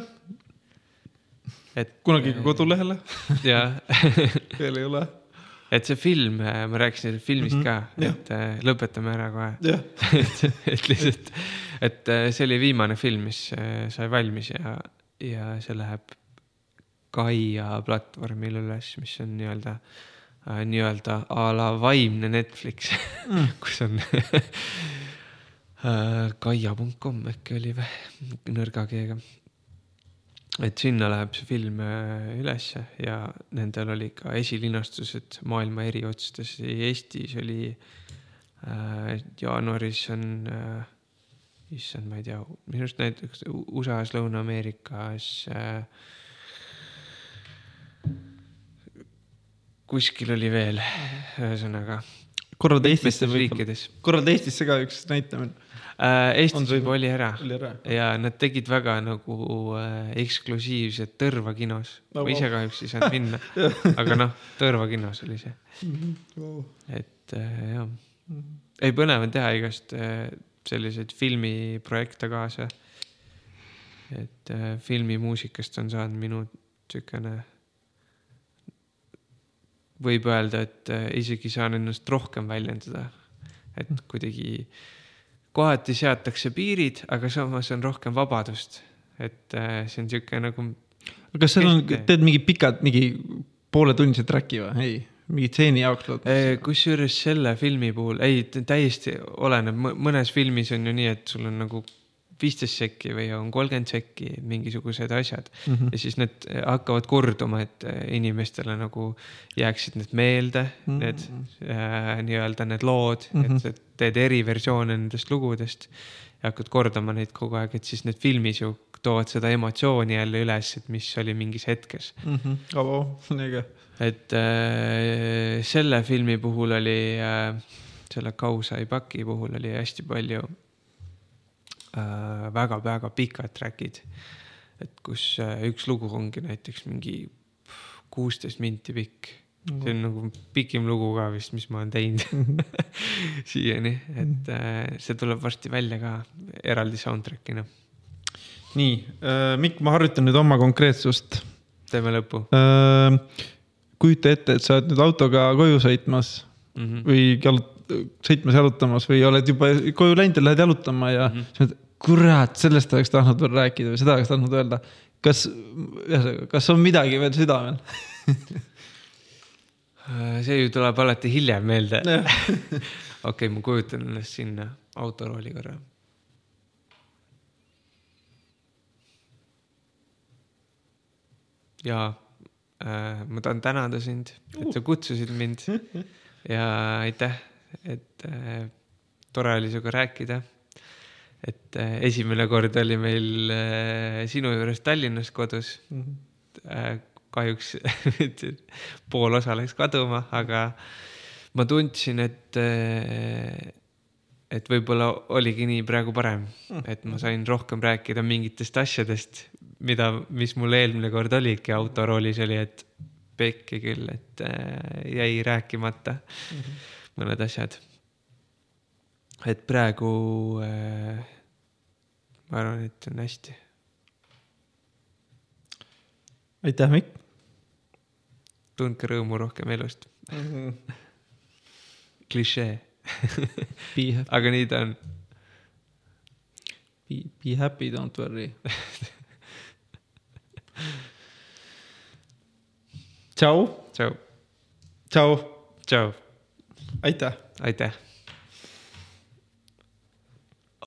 et kunagi ka kodulehele. jaa veel ei ole et see film, ma rääkisin filmist mm -hmm. ka, et. Äh, lõpetame ära kohe et, et lihtsalt, et äh, see oli viimane film, mis äh, sai valmis ja, ja see läheb Gaia platvormil üles, mis on nii-öelda äh,, nii-öelda a la vaimne Netflix mm. kus on äh, gaia.com äkki oli või, nõrga G-ga. Et sinna läheb see film äh, ülesse ja nendel oli ka esilinastused maailma eri otsades, Eestis oli äh, jaanuaris on äh, issand, ma ei tea, minu arust näiteks USA-s, Lõuna-Ameerikas äh, kuskil oli veel, ühesõnaga. korralda Eestisse võib-olla, korralda Eestisse ka üks näitamine. Eestis juba oli ära, ära ja nad tegid väga nagu äh, eksklusiivset Tõrva kinos no,. ma ise kahjuks ei saanud minna aga noh, Tõrva kinos oli see mm. -hmm. et äh, jah mm, -hmm. ei põnev on teha igast äh, selliseid filmiprojekte kaasa. et äh, filmimuusikast on saanud minu siukene võib öelda, et äh, isegi saan ennast rohkem väljendada. et mm. kuidagi kohati seatakse piirid, aga samas on rohkem vabadust. et äh, see on sihuke nagu. kas seal on, teed mingi pikad, mingi pooletunnise track'i või, ei? mingi stseeni jaoks lood? Äh, kusjuures selle filmi puhul, ei, täiesti oleneb, mõnes filmis on ju nii, et sul on nagu viisteist sekki või on kolmkümmend sekki, mingisugused asjad mm. -hmm. ja siis need hakkavad korduma, et äh, inimestele nagu jääksid need meelde mm, -hmm. need äh, nii-öelda need lood mm, -hmm. et teed eriversioone nendest lugudest. ja hakkad kordama neid kogu aeg, et siis need filmis ju toovad seda emotsiooni jälle üles, et mis oli mingis hetkes mm. -hmm. Oh, on äge. et äh, selle filmi puhul oli äh,, selle Kausai paki puhul oli hästi palju väga-väga äh, pikad track'id. et kus äh, üks lugu ongi näiteks mingi kuusteist minti pikk. see on nagu pikim lugu ka vist, mis ma olen teinud siiani, et äh, see tuleb varsti välja ka eraldi soundtrack'ina. nii Mikk, ma harjutan nüüd oma konkreetsust. teeme lõppu äh,. kujuta ette, et sa oled nüüd autoga koju sõitmas mm -hmm. või jalut-, sõitmas, jalutamas või oled juba koju läinud ja lähed jalutama ja mm -hmm. siis mõtled, kurat, sellest oleks tahtnud veel rääkida või seda oleks tahtnud öelda. kas, ühesõnaga, kas on midagi veel südamel see ju tuleb alati hiljem meelde. okei, ma kujutan ennast sinna autorooli korra. ja äh, ma tahan tänada sind, et sa kutsusid mind ja aitäh, et äh, tore oli sinuga rääkida et äh, esimene kord oli meil äh, sinu juures Tallinnas kodus mm. -hmm. kahjuks pool osa läks kaduma, aga ma tundsin, et, et võib-olla oligi nii praegu parem mm, -hmm. et ma sain rohkem rääkida mingitest asjadest, mida, mis mul eelmine kord oligi autoroolis oli, et pekki küll, et jäi rääkimata mm -hmm. Mõned asjad et praegu äh, ma arvan, et on hästi. aitäh, Mikk. tundke rõõmu rohkem elust mm. -hmm. klišee aga nii ta on. Be, be happy, don't worry tšau. tšau. tšau. tšau. Aitäh. aitäh